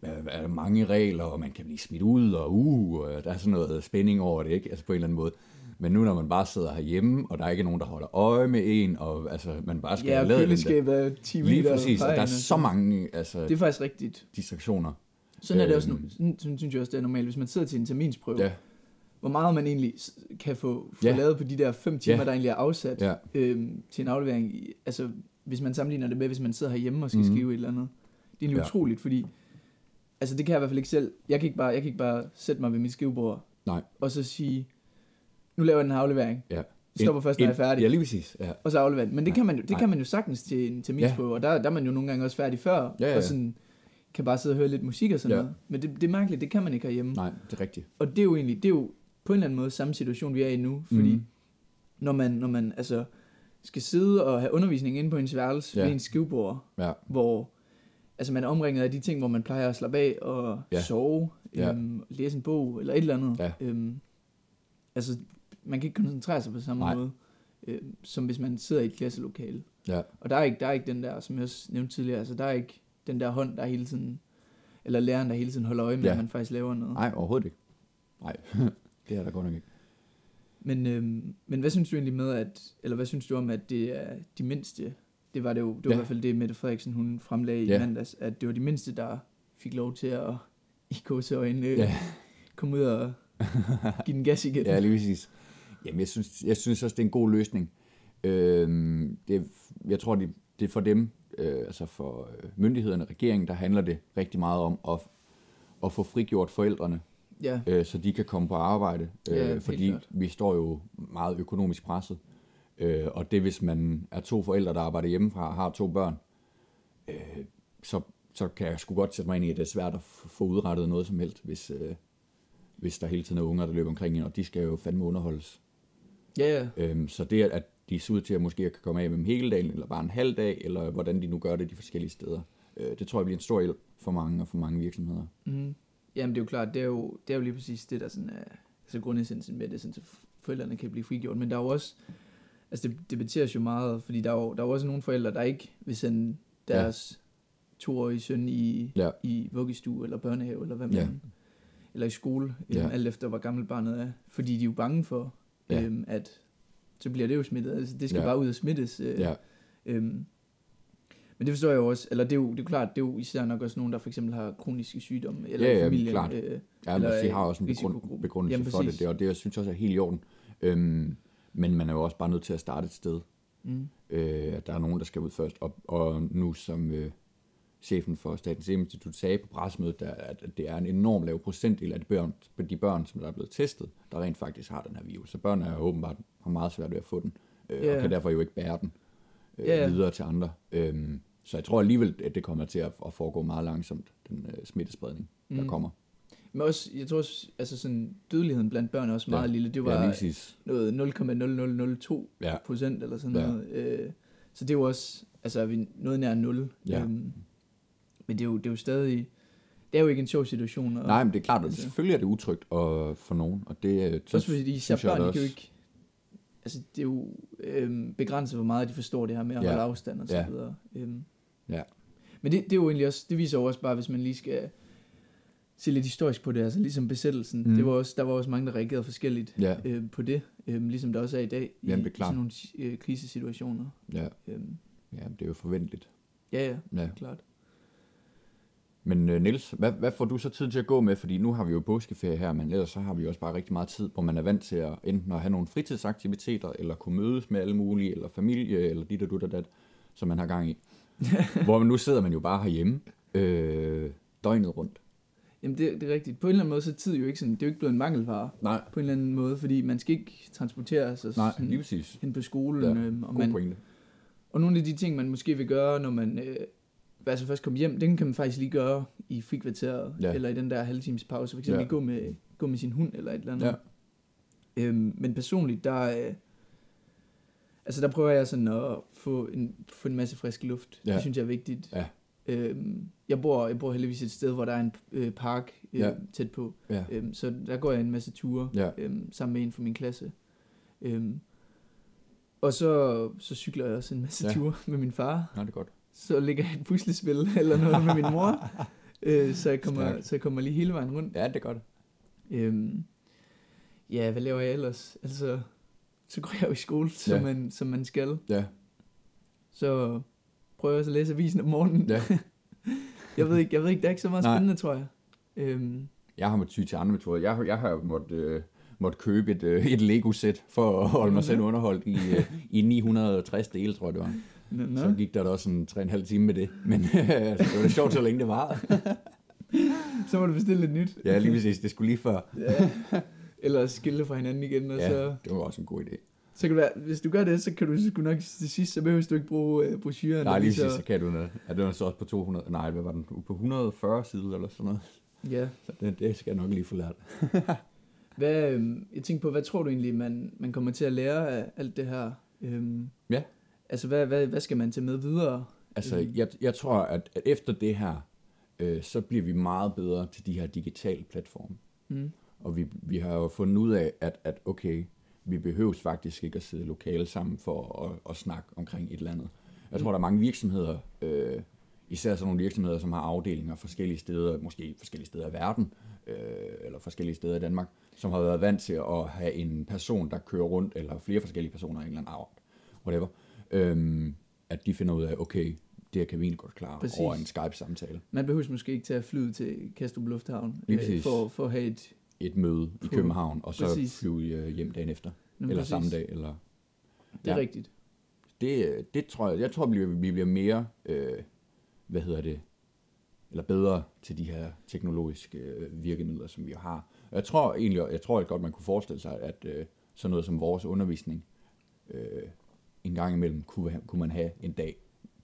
Er, er mange regler, og man kan blive smidt ud, og uh, og der er sådan noget spænding over det, ikke? Altså på en eller anden måde. Men nu når man bare sidder herhjemme, og der er ikke nogen, der holder øje med en, og altså, man bare skal ja, der- køleskabet er 10 meter Lige præcis, og der er så mange altså, Det er faktisk rigtigt. distraktioner. Sådan er det også nu. Øhm. Sådan, synes jeg også, det er normalt. Hvis man sidder til en terminsprøve, Ja, hvor meget man egentlig kan få, få Ja. lavet på de der fem timer, Ja. der egentlig er afsat ja, øhm, til en aflevering. Altså, hvis man sammenligner det med, hvis man sidder herhjemme og skal mm. skrive et eller andet. Det er egentlig Ja. utroligt, fordi altså, det kan jeg i hvert fald ikke selv. Jeg kan ikke bare, jeg kan ikke bare sætte mig ved mit skrivebord nej, og så sige, nu laver jeg den her aflevering. ja. Stopper først, når jeg er færdig. Ja, lige præcis. Ja, Og så aflevere den. Men det, Nej, kan man, jo, det nej. kan man jo sagtens til en terminsprøve, og der, der er man jo nogle gange også færdig før, Ja, ja. og sådan kan bare sidde og høre lidt musik og sådan Ja. noget. Men det, det er mærkeligt, det kan man ikke herhjemme. nej, det er rigtigt. Og det er jo egentlig, det er jo på en eller anden måde samme situation, vi er i nu, fordi mm. når man, når man altså skal sidde og have undervisning inde på ens værelse Ja. ja. ved ens skrivebord, Ja, hvor altså man er omringet af de ting, hvor man plejer at slappe af og Ja. ja. sove, Ja. øhm, læse en bog eller et eller andet. Ja. Øhm, altså, man kan ikke koncentrere sig på samme Nej. måde, øhm, som hvis man sidder i et klasselokale. ja, Og der er ikke, der er ikke den der, som jeg også nævnte tidligere, altså der er ikke den der hånd, der hele tiden, eller læreren, der hele tiden holder øje med, Ja. at man faktisk laver noget. nej, overhovedet ikke. Nej, det er der godt nok ikke. Men, øhm, men hvad synes du egentlig med, at, eller hvad synes du om, at det er de mindste, det var det jo, det var Ja. i hvert fald det, Mette Frederiksen, hun fremlagde Ja. i mandags, at det var de mindste, der fik lov til at i gåseøjne Ja. komme ud og give den gas igen. Ja, lige præcis. Jamen, jeg synes, jeg synes også, det er en god løsning. Øhm, det, jeg tror, det, det er for dem, øh, altså for øh, myndighederne, regeringen, der handler det rigtig meget om at, at få frigjort forældrene, ja. øh, så de kan komme på arbejde. Øh, Ja, fordi klart. vi står jo meget økonomisk presset. Øh, og det, hvis man er to forældre, der arbejder hjemmefra og har to børn, øh, så, så kan jeg sgu godt sætte mig ind i, at det er svært at få udrettet noget som helst, hvis, øh, hvis der hele tiden er unger, der løber omkring, og de skal jo fandme underholdes. ja, ja. Øhm, så det, at de ser ud til at måske kan komme af med dem hele dagen, eller bare en halv dag, eller hvordan de nu gør det de forskellige steder, øh, det tror jeg bliver en stor hjælp for mange og for mange virksomheder. Mm. Jamen det er jo klart, det er jo, det er jo lige præcis det, der sådan er, altså grundessensen med det, sådan, så forældrene kan blive frigjort. Men der er jo også, altså det debatteres jo meget, fordi der er jo, der er jo også nogle forældre, der ikke vil sende deres ja. toårige søn i, Ja. i vuggestue eller børnehave, eller hvad man, Ja. eller i skole, Ja. alt efter hvor gammel barnet er. Fordi de er jo bange for, Ja. øhm, at så bliver det jo smittet. Altså det skal Ja. bare ud og smittes. Øh, Ja, Øhm, men det forstår jeg jo også, eller det er jo, det er jo klart, det er jo især nok også nogen, der for eksempel har kroniske sygdomme, eller Ja, ja, familien. klart. Øh, ja Eller, de øh, har også en begrund, risikogruppe. begrundelse Jamen, for det, og det jeg synes også er helt i orden. Øhm, men man er jo også bare nødt til at starte et sted. mm, Øh, der er nogen, der skal ud først. Og, og nu som øh, chefen for Statens Serum Institut sagde på pressemødet, der, at det er en enorm lav procentdel af de børn, de børn, som der er blevet testet, der rent faktisk har den her virus. Så børn er åbenbart har meget svært ved at få den, øh, Ja. og kan derfor jo ikke bære den øh, ja. videre til andre. Øhm, så jeg tror alligevel, at det kommer til at, at foregå meget langsomt, den øh, smittespredning, der Mm. kommer. Men også, jeg tror også, altså sådan, dødeligheden blandt børn er også meget Ja. lille. Det ja, var præcis. noget 0,0002 Ja. procent eller sådan Ja. noget. Øh, så det er jo også, altså er vi noget nær 0. Ja. Øhm, men det er, jo, det er jo stadig, det er jo ikke en sjov situation. Og, Nej, men det er klart, altså- selvfølgelig er det utrygt og, for nogen, og det, øh, så Også fordi især synes jeg børn, de kan jo ikke... Altså, det er jo øhm, begrænset, hvor meget de forstår det her med at Ja. holde afstand og så Ja. videre. Øhm. Ja. Men det, det, er jo egentlig også, det viser jo også bare, hvis man lige skal se lidt historisk på det, altså ligesom besættelsen, Mm. det var også, der var også mange, der reagerede forskelligt Ja, øh, på det, øh, ligesom der også er i dag i, Jamen, det er i klart. sådan nogle øh, krisesituationer. ja, Øh, ja, det er jo forventeligt. ja, ja, Ja. klart. Men uh, Niels, hvad, hvad får du så tid til at gå med? Fordi nu har vi jo påskeferie her, men ellers så har vi også bare rigtig meget tid, hvor man er vant til at enten at have nogle fritidsaktiviteter, eller kunne mødes med alle mulige, eller familie, eller dit og dut og dat, som man har gang i. hvor man nu sidder man jo bare herhjemme, øh, døgnet rundt. Jamen, det, det er rigtigt. På en eller anden måde, så er tid jo ikke sådan, det er jo ikke blevet en mangelvare, Nej, på en eller anden måde, fordi man skal ikke transportere sig nej, sådan lige præcis. hen på skolen, Ja, øhm, og man, pointe. Og nogle af de ting, man måske vil gøre, når man øh, altså først kommer hjem, den kan man faktisk lige gøre i frikvarteret, Ja. eller i den der halve times pause. For eksempel ja. gå, med, gå med sin hund, eller et eller andet. Ja. Øhm, men personligt, der, øh, altså der prøver jeg sådan at få en, få en masse frisk luft. Ja. Det synes jeg er vigtigt. Ja. Øhm, jeg, bor, jeg bor heldigvis et sted, hvor der er en øh, park øh, Ja. ja. tæt på. Ja, Øhm, så der går jeg en masse ture ja, øhm, sammen med en fra min klasse. Øhm, og så, så cykler jeg også en masse Ja. ja. ture med min far. nej, det er godt. Så ligger jeg et puslespil eller noget med min mor. øh, så, jeg kommer, så jeg kommer lige hele vejen rundt. Ja, det er godt. Øhm, ja, hvad laver jeg ellers? Altså, så går jeg jo i skole, som, Ja. man, som man skal. Ja, Så prøver jeg også at læse avisen om morgenen. ja. Jeg ved ikke, jeg ved ikke, der er ikke så meget Nej. spændende, tror jeg. Øhm, Jeg har måttet ty til andre metoder. Jeg, jeg har måttet øh, måtte købe et, øh, et Lego-sæt for at holde mig selv underholdt i, øh, i 960 dele, tror jeg det var. nå, nå. Så gik der da også en 3,5 time med det. Men altså, det var da sjovt, så længe det var. så må du bestille lidt nyt. Ja, lige præcis. Det skulle lige før. Ja. Eller skille fra hinanden igen, og Ja, så, det var også en god idé. Så kan du hvis du gør det, så kan du sgu nok til sidst, så behøver du ikke bruge uh, brochuren. Nej, lige præcis, så kan du noget. Ja, det var så også på 200, nej, hvad var den? På 140 sider eller sådan noget. Ja. Så det, det skal jeg nok lige få lært. Hvad, øhm, jeg tænker på, hvad tror du egentlig, man, man kommer til at lære af alt det her? Øhm, Ja. Altså, hvad, hvad, hvad skal man tage med videre? Altså, Øhm. jeg, jeg tror, at, at efter det her, øh, så bliver vi meget bedre til de her digitale platforme. Mm. Og vi, vi har jo fundet ud af, at, at okay, vi behøves faktisk ikke at sidde lokale sammen for at, at snakke omkring et eller andet. Jeg tror, der er mange virksomheder, øh, især sådan nogle virksomheder, som har afdelinger forskellige steder, måske forskellige steder i verden, øh, eller forskellige steder i Danmark, som har været vant til at have en person, der kører rundt, eller flere forskellige personer i en eller anden art, whatever, øhm, at de finder ud af, okay, det her kan vi egentlig godt klare Præcis. over en Skype-samtale. Man behøver måske ikke tage flyet til Kastrup Lufthavn øh, for, for at have et... Et møde i København, og så Præcis. flyve øh, hjem dagen efter, Jamen, eller præcis. samme dag, eller Det er Ja. rigtigt. det, det tror jeg, jeg tror, vi bliver, vi bliver mere, øh, hvad hedder det, eller bedre til de her teknologiske øh, virkemidler, som vi har. Og Jeg tror egentlig, jeg tror godt, man kunne forestille sig, at øh, sådan noget som vores undervisning, øh, en gang imellem kunne, ha- kunne man have en dag,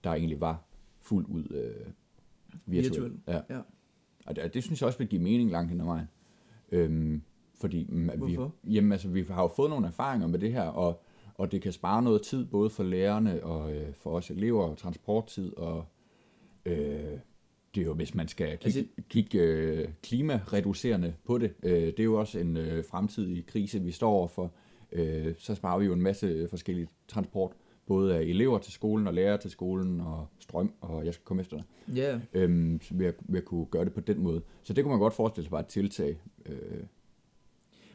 der egentlig var fuldt ud øh, virtuel. Virtuel, Ja. ja. Og det, det synes jeg også vil give mening langt hen ad vejen. Øhm, fordi mm, at Hvorfor? Vi, jamen, altså, vi har jo fået nogle erfaringer med det her, og, og det kan spare noget tid, både for lærerne og øh, for os elever, og transporttid, og øh, det er jo, hvis man skal kigge, Altså- kigge øh, klimareducerende på det, øh, det er jo også en øh, fremtidig krise, vi står overfor. Øh, så sparer vi jo en masse forskellige transport, både af elever til skolen og lærere til skolen, og strøm, og jeg skal komme efter dig Ja, øhm, ved, at, ved at kunne gøre det på den måde. Så det kunne man godt forestille sig bare et tiltag øh,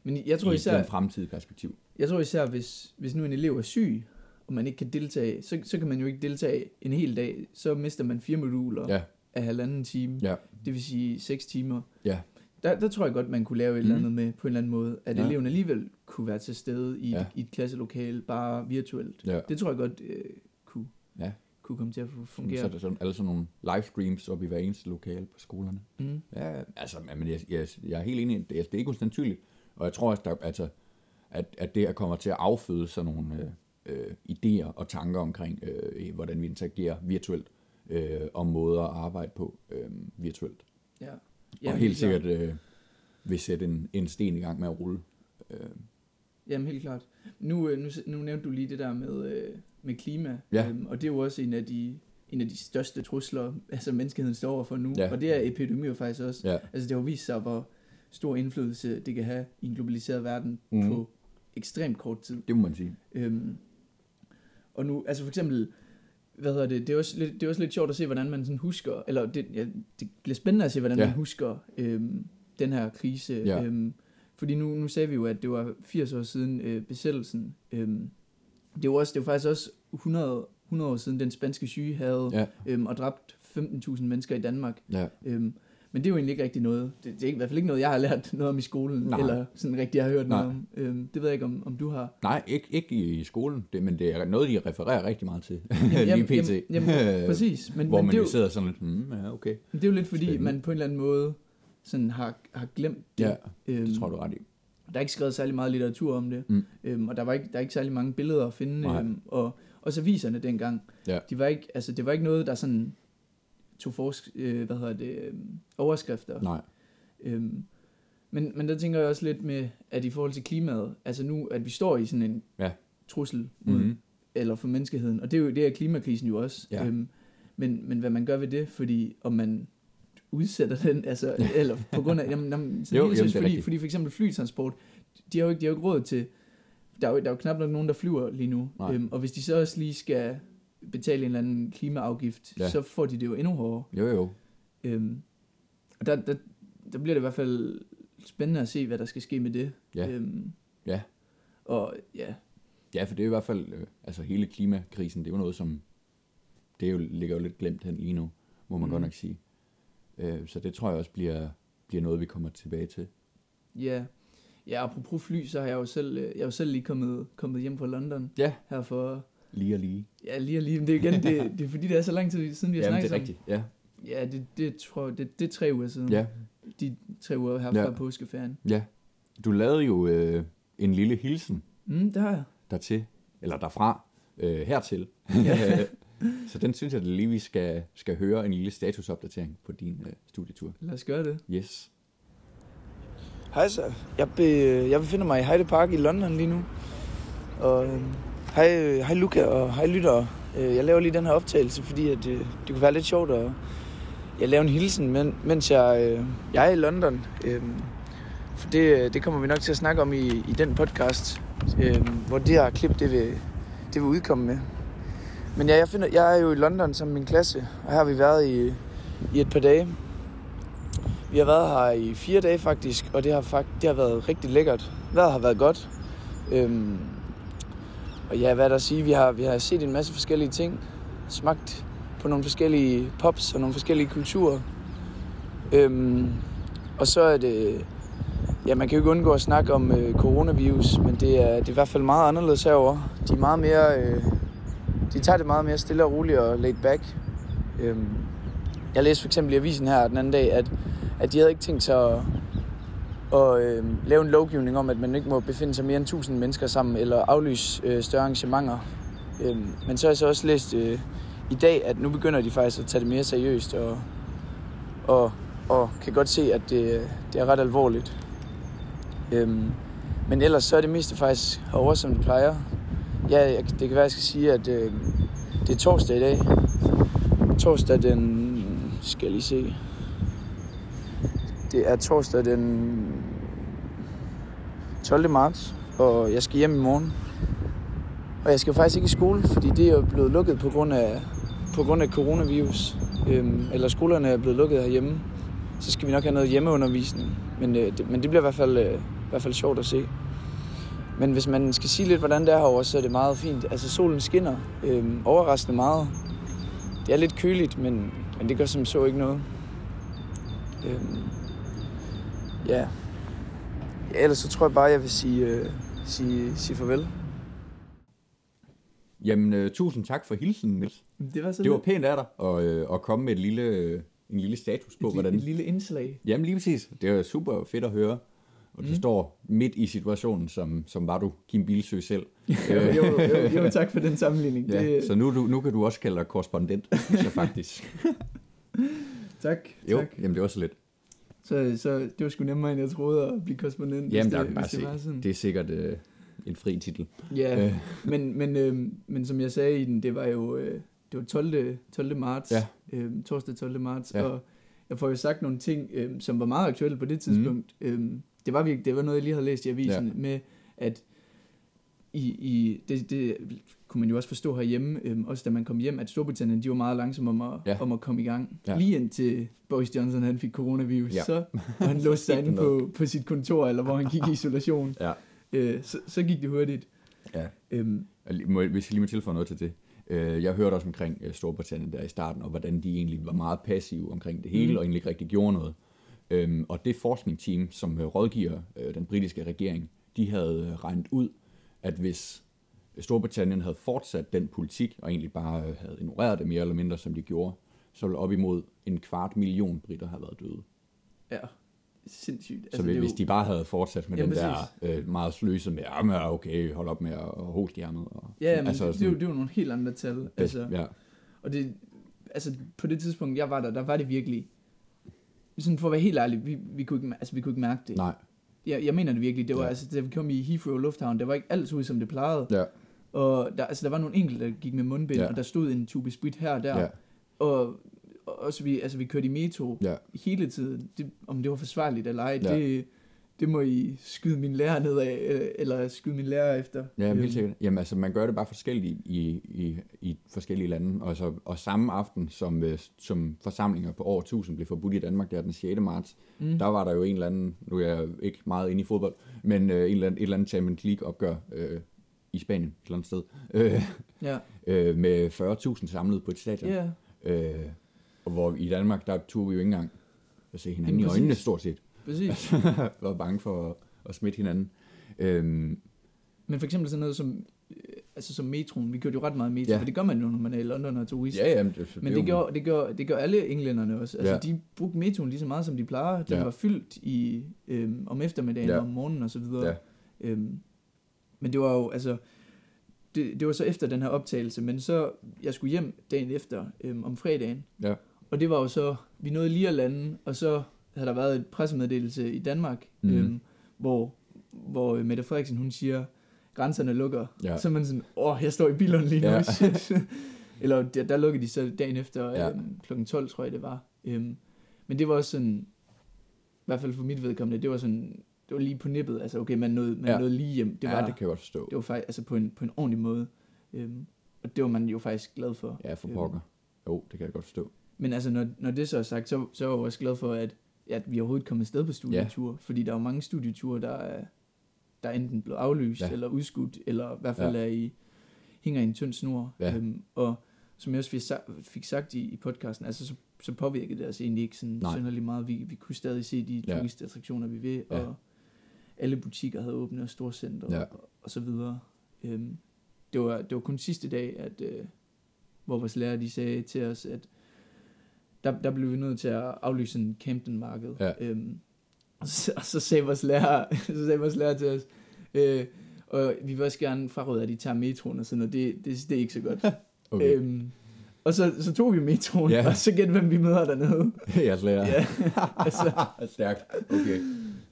men jeg tror i især, den fremtidige perspektiv. jeg tror især hvis, hvis nu en elev er syg, og man ikke kan deltage, så, så kan man jo ikke deltage en hel dag. Så mister man fire moduler Ja, af halvanden time. ja, Det vil sige 6 timer. ja, Der, der tror jeg godt, man kunne lave et eller Mhm. andet med på en eller anden måde. At Ja. eleven alligevel kunne være til stede i, Ja. et, i et klasselokale, bare virtuelt. ja. Det tror jeg godt øh, kunne, Ja. Kunne komme til at fu- Så fungere. er der sådan, alle sådan nogle livestreams op i hver eneste lokale på skolerne. Mm. Ja, altså, men jeg, jeg, jeg er helt enig, det, altså, det er ikke usandsynligt. Og jeg tror også, der, altså, at, at det her kommer til at afføde sådan nogle øh, øh, idéer og tanker omkring, øh, hvordan vi interagerer virtuelt, øh, og måder at arbejde på øh, virtuelt. Ja. Ja, og helt sikkert øh, vil sætte en, en sten i gang med at rulle. Øh, Jamen helt klart. Nu, øh, nu, nu nævnte du lige det der med, øh, med klima, Ja. øhm, og det er jo også en af de en af de største trusler, altså menneskeheden står overfor nu, Ja. og det er epidemier faktisk også. ja, Altså det har vist sig, hvor stor indflydelse det kan have i en globaliseret verden mm. På ekstremt kort tid. det må man sige. Øhm, og nu, altså for eksempel, hvad hedder det, det er også lidt, det er også lidt sjovt at se, hvordan man sådan husker, eller det, ja, det bliver spændende at se, hvordan Ja. man husker øhm, den her krise. Ja. Øhm, fordi nu, nu sagde vi jo, at det var 80 år siden øh, besættelsen. Øhm, det, var også, det var faktisk også 100, 100 år siden, den spanske syge havde Ja, øhm, og dræbt 15.000 mennesker i Danmark. ja. Øhm, men det er jo egentlig ikke rigtig noget. Det, det er i hvert fald ikke noget, jeg har lært noget om i skolen, Nej. eller sådan rigtig har hørt Nej. noget om. Øhm, det ved jeg ikke, om, om du har. Nej, ikke, ikke i skolen, det, men det er noget, de refererer rigtig meget til. Jamen, Lige pt. Jamen, jamen, præcis. Men, Hvor men man det, jo jo, sidder sådan lidt, hmm, ja, okay. det er jo lidt fordi, Spændende. man på en eller anden måde sådan har, har glemt det. Ja, øhm, det tror du ret i. Der er ikke skrevet særlig meget litteratur om det, Mm. øhm, og der var ikke, der er ikke særlig mange billeder at finde. Nej. Øhm, og også aviserne dengang, Ja. de var ikke, altså, det var ikke noget, der sådan tog forsk, øh, hvad hedder det, øh, overskrifter. Nej, Øhm, men, men der tænker jeg også lidt med, at i forhold til klimaet, altså nu, at vi står i sådan en Ja. trussel mod, mm-hmm. eller for menneskeheden, og det er jo det er klimakrisen jo også. Ja. Øhm, men, men hvad man gør ved det, fordi om man udsætter den, altså, eller på grund af, jamen, jamen, så Jo, jamen, det er fordi, fordi for eksempel flytransport, de har jo ikke, de har jo ikke råd til, der er jo, der er jo knap nok nogen, der flyver lige nu, Nej. øhm, og hvis de så også lige skal betale en eller anden klimaafgift, Ja. så får de det jo endnu hårdere. jo jo. Øhm, og der, der, der bliver det i hvert fald spændende at se, hvad der skal ske med det. Ja. Øhm, Ja. Og ja, Ja, for det er i hvert fald, øh, altså hele klimakrisen, det er jo noget, som, det er jo, ligger jo lidt glemt hen lige nu, må man Mhm. godt nok sige. Øh, så det tror jeg også bliver, bliver noget, vi kommer tilbage til. ja, ja, apropos fly, så har jeg jo selv, øh, jeg er jo selv lige kommet, kommet hjem fra London Ja. her for, Lige og lige. ja lige og lige, men det er igen, det, det er fordi, det er så lang tid siden, vi har Jamen, snakket det er rigtigt. Ja. Ja, det, det tror jeg, det, det er tre uger siden. ja, De tre uger her Ja. fra påskeferien. ja. Du lavede jo øh, en lille hilsen Mm, det har jeg. dertil, eller derfra, øh, hertil. Ja. så den synes jeg, at lige vi skal, skal høre en lille statusopdatering på din øh, studietur. Lad os gøre det. Yes. Hej så. Jeg, be, jeg befinder mig i Hyde Park i London lige nu. Og øh, hej, øh, hej Luca og hej lyttere. Øh, Jeg laver lige den her optagelse, fordi at, øh, det kunne være lidt sjovt at jeg laver en hilsen, men, mens jeg, øh, jeg er i London. Øh, for det, det kommer vi nok til at snakke om i, i den podcast, øh, hvor det her klip det vil, det vil udkomme med. Men ja, jeg, finder, jeg er jo i London som min klasse, og her har vi været i, i et par dage. Vi har været her i fire dage faktisk, og det har, fakt, det har været rigtig lækkert. Vejret har været godt. Øhm, og ja, hvad er der at sige? Vi har, vi har set en masse forskellige ting. Smagt på nogle forskellige pops og nogle forskellige kulturer. Øhm, og så er det... Ja, man kan jo ikke undgå at snakke om øh, coronavirus, men det er, det er i hvert fald meget anderledes herover. De er meget mere... Øh, de tager det meget mere stille og roligt og laid back. Øhm, jeg læste for eksempel i avisen her den anden dag, at, at de havde ikke tænkt sig at, at øh, lave en lovgivning om, at man ikke må befinde sig mere end 1000 mennesker sammen, eller aflyse øh, større arrangementer. Øhm, men så har jeg så også læst øh, i dag, at nu begynder de faktisk at tage det mere seriøst, og, og, og kan godt se, at det, det er ret alvorligt. Øhm, men ellers så er det meste faktisk herovre, som det plejer. Ja, jeg, det kan være, at jeg skal sige, at øh, det er torsdag i dag. Torsdag den... Skal jeg lige se. Det er torsdag den 12. marts, og jeg skal hjem i morgen. Og jeg skal faktisk ikke i skole, fordi det er blevet lukket på grund af, på grund af coronavirus. Øhm, eller skolerne er blevet lukket herhjemme. Så skal vi nok have noget hjemmeundervisning. Men, øh, det, men det bliver i hvert fald, øh, i hvert fald sjovt at se. Men hvis man skal sige lidt, hvordan det er herovre, så er det meget fint. Altså solen skinner øhm, overraskende meget. Det er lidt køligt, men, men det gør som så ikke noget. Øhm, ja. ja. Ellers så tror jeg bare, jeg vil sige, øh, sige, sige farvel. Jamen, uh, tusind tak for hilsen, Niels. Det var, så Det var pænt af dig at, uh, at komme med et lille, øh, en lille status på, et, hvordan... et lille indslag. Jamen lige præcis. Det er super fedt at høre. Og du Mm. står midt i situationen, som, som var du Kim Bilsø selv. jo, jo, jo, jo, tak for den sammenligning. Ja, det, så nu, du, nu kan du også kalde dig korrespondent, så faktisk. tak, Jo, tak. jamen det var så lidt. Så, så det var sgu nemmere, end jeg troede at blive korrespondent. Jamen, der det, bare det var sådan. Det er sikkert øh, en fri titel. Ja, Øh. men, men, øh, men som jeg sagde i den, det var jo øh, det var 12. 12. marts, Ja. øh, torsdag 12. marts, Ja. og jeg får jo sagt nogle ting, øh, som var meget aktuelle på det tidspunkt. Mm. Øh, det, var virkelig, det var noget, jeg lige havde læst i avisen, Ja. med at i, i det, det kunne man jo også forstå herhjemme, øh, også da man kom hjem, at Storbritannien, de var meget langsomme om at, Ja. om at komme i gang. Ja. Lige indtil Boris Johnson han fik coronavirus, Ja. så og han låste sig inde på, på sit kontor, eller hvor han gik i isolation. Ja. Øh, så, så gik det hurtigt. Ja. Øhm, hvis jeg lige må tilføje noget til det. Øh, Jeg hørte også omkring øh, Storbritannien der i starten, og hvordan de egentlig var meget passive omkring det hele, Mhm. og egentlig ikke rigtig gjorde noget. Øhm, Og det forskningsteam, som øh, rådgiver øh, den britiske regering, de havde øh, regnet ud, at hvis Storbritannien havde fortsat den politik, og egentlig bare havde ignoreret det mere eller mindre, som de gjorde, så ville op imod en kvart million britter have været døde. ja, sindssygt. Altså, så hvis de bare havde fortsat med Ja, den præcis. der øh, meget sløse med, ja, men okay, hold op med at hoste hjernet. Og, Ja, men altså, det, det, er jo, sådan- det er jo nogle helt andre tal. Altså, ja. Og det, altså på det tidspunkt, jeg var der, der var det virkelig, sådan for at være helt ærlig, vi, vi, kunne, ikke, altså, vi kunne ikke mærke det. Nej. Jeg, jeg mener det virkelig, det var Ja. altså, da vi kom i Heathrow Lufthavn, det var ikke alt ud, som det plejede. Ja. Og der, altså, der var nogle enkelte, der gik med mundbind, ja. og der stod en tube sprit her og der. Ja. Og, og også vi, altså, vi kørte i metro Ja. hele tiden. Det, om det var forsvarligt eller ej, Ja. det, det må I skyde min lærer ned af, øh, eller skyde min lærer efter. Ja, jamen, helt Øhm, sikkert. Jamen, altså, man gør det bare forskelligt i, i, i forskellige lande. Og, så, og samme aften, som, øh, som forsamlinger på over 1000 blev forbudt i Danmark, der den 6. marts, mm. Der var der jo en eller anden, nu er jeg ikke meget inde i fodbold, men øh, en eller anden, et eller andet Champions League opgør øh, i Spanien, et eller andet sted, øh, Ja, øh, med 40.000 samlet på et stadion. ja. Øh, og hvor i Danmark, der turde vi jo ikke engang at se hinanden Jamen, i øjnene stort set. Præcis. var bange for at, at smitte hinanden. Øhm, Men for eksempel sådan noget som, øh, altså som metroen, vi kørte jo ret meget metro, Ja. for det gør man jo, når man er i London og turist. ja, jamen, det, Men det, jo- gør, det, gør, det gør alle englænderne også. Altså, Ja. de brugte metroen lige så meget, som de plejer. Den Ja. var fyldt i, øhm, om eftermiddagen ja. og om morgenen og så videre. Ja. Øhm, men det var jo, altså, det, det var så efter den her optagelse, men så, jeg skulle hjem dagen efter, øhm, om fredagen. Ja. Og det var jo så, vi nåede lige at lande, og så havde der været et pressemeddelelse i Danmark, mm. øhm, hvor, hvor øh, Mette Frederiksen, hun siger, grænserne lukker. Ja. Så man sådan, åh, jeg står i bilen lige nu, Ja. Eller der, der lukkede de så dagen efter, Ja. øhm, klokken 12, tror jeg det var. Øhm, men det var også sådan, i hvert fald for mit vedkommende, det var sådan, det var lige på nippet. Altså, okay, man nåede, man Ja. nåede lige hjem. Det var, ja, det kan jeg godt forstå. det var faktisk altså på en, på en ordentlig måde. Øhm, og det var man jo faktisk glad for. Ja, for Øhm, pokker. Jo, det kan jeg godt forstå. Men altså, når, når det så er sagt, så, så er jeg også glad for, at, at vi overhovedet kom afsted på studieture. Ja. Fordi der er mange studieture, der er, der er enten blevet aflyst, ja. eller udskudt, eller i hvert fald ja. er i, hænger i en tynd snor. Ja. Øhm, og som jeg også fik, sa- fik sagt i, i podcasten, altså så, så påvirkede det os egentlig ikke sådan Nej. synderligt meget. Vi, vi kunne stadig se de Ja. turistattraktioner, vi vil, Ja. og alle butikker havde åbnet, og storcenter, ja. og, og så videre. Øhm, det, var, det var kun sidste dag, at, øh, hvor vores lærer de sagde til os, at der, der blev vi nødt til at aflyse en Camden-marked. Ja. Øhm, og, så, og så sagde vores lærer, så sagde vores lærer til os, øh, og vi vil også gerne fraråde, at de tager metroen og sådan noget. Det, det, det er ikke så godt. Okay. øhm, og så, så tog vi metroen, ja. og så gæt, hvem vi møder dernede. Jeres lærer. ja, altså, Stærkt. Okay.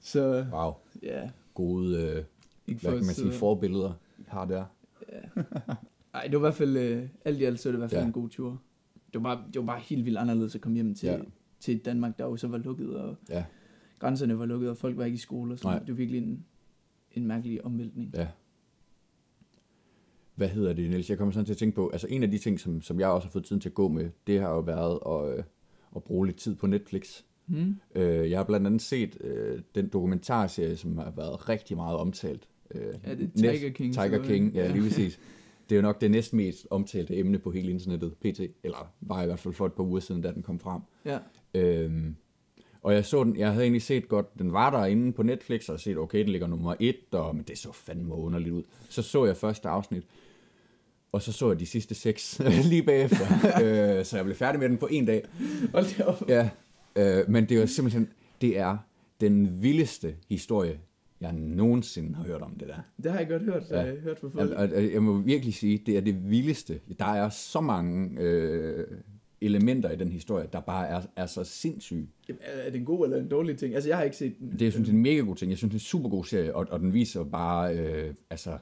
så Wow. ja. Gode, øh, Ikke hvad kan man sige, sidde- forbilleder, I har der. Ja. Ej, det var i hvert fald, øh, alt i alt, så det i hvert fald ja. en god tur. Det var, bare, det var bare helt vildt anderledes at komme hjem til, Ja. ja. til Danmark, der jo så var lukket, og Ja. grænserne var lukket, og folk var ikke i skole og sådan Nej. Det var virkelig en, en mærkelig omvæltning. Ja. Hvad hedder det, Niels? Jeg kommer sådan til at tænke på, altså en af de ting, som, som jeg også har fået tiden til at gå med, det har jo været at, øh, at bruge lidt tid på Netflix. Hmm? Øh, jeg har blandt andet set øh, den dokumentarserie, som har været rigtig meget omtalt. Øh, Er det næst- Tiger King? Tiger King, ja, lige præcis. Det er jo nok det næst mest omtalte emne på hele internettet, pt. Eller var i hvert fald for et par uger siden, da den kom frem. Ja. Øhm, og jeg så den, jeg havde egentlig set godt, den var der inde på Netflix, og set, okay, den ligger nummer et, og, men det så fandme underligt ud. Så så jeg første afsnit, og så så jeg de sidste seks lige bagefter. øh, så jeg blev færdig med den på en dag. Hold op. Ja, øh, men det er jo simpelthen, det er den vildeste historie, jeg nogensinde har hørt om det der. Det har jeg godt hørt, Ja. ja. uh, hørt fra folk. Og, og, jeg må virkelig sige, det er det vildeste. Der er så mange øh, elementer i den historie, der bare er, er så sindssyge. Er det en god eller en dårlig ting? Altså, jeg har ikke set den. Det er, jeg synes, det er en mega god ting. Jeg synes, det er en super god serie, og, og den viser bare, øh, altså,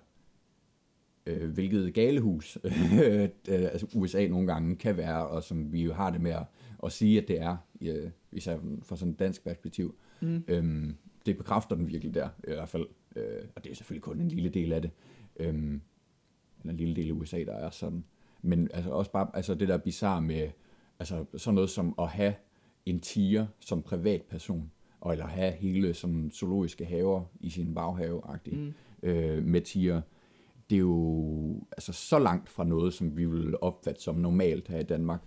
øh, hvilket galehus øh, altså USA nogle gange kan være, og som vi jo har det med at, at sige, at det er, øh, især fra sådan et dansk perspektiv. Mm. Øhm, det bekræfter den virkelig der, i hvert fald. Øh, og det er selvfølgelig kun en lille del af det. Øhm, eller en lille del af USA, der er sådan. Men altså også bare altså det der bizarre med altså sådan noget som at have en tiger som privatperson, og eller have hele sådan zoologiske haver i sin baghave Mm. øh, med tiger. Det er jo altså så langt fra noget, som vi vil opfatte som normalt her i Danmark,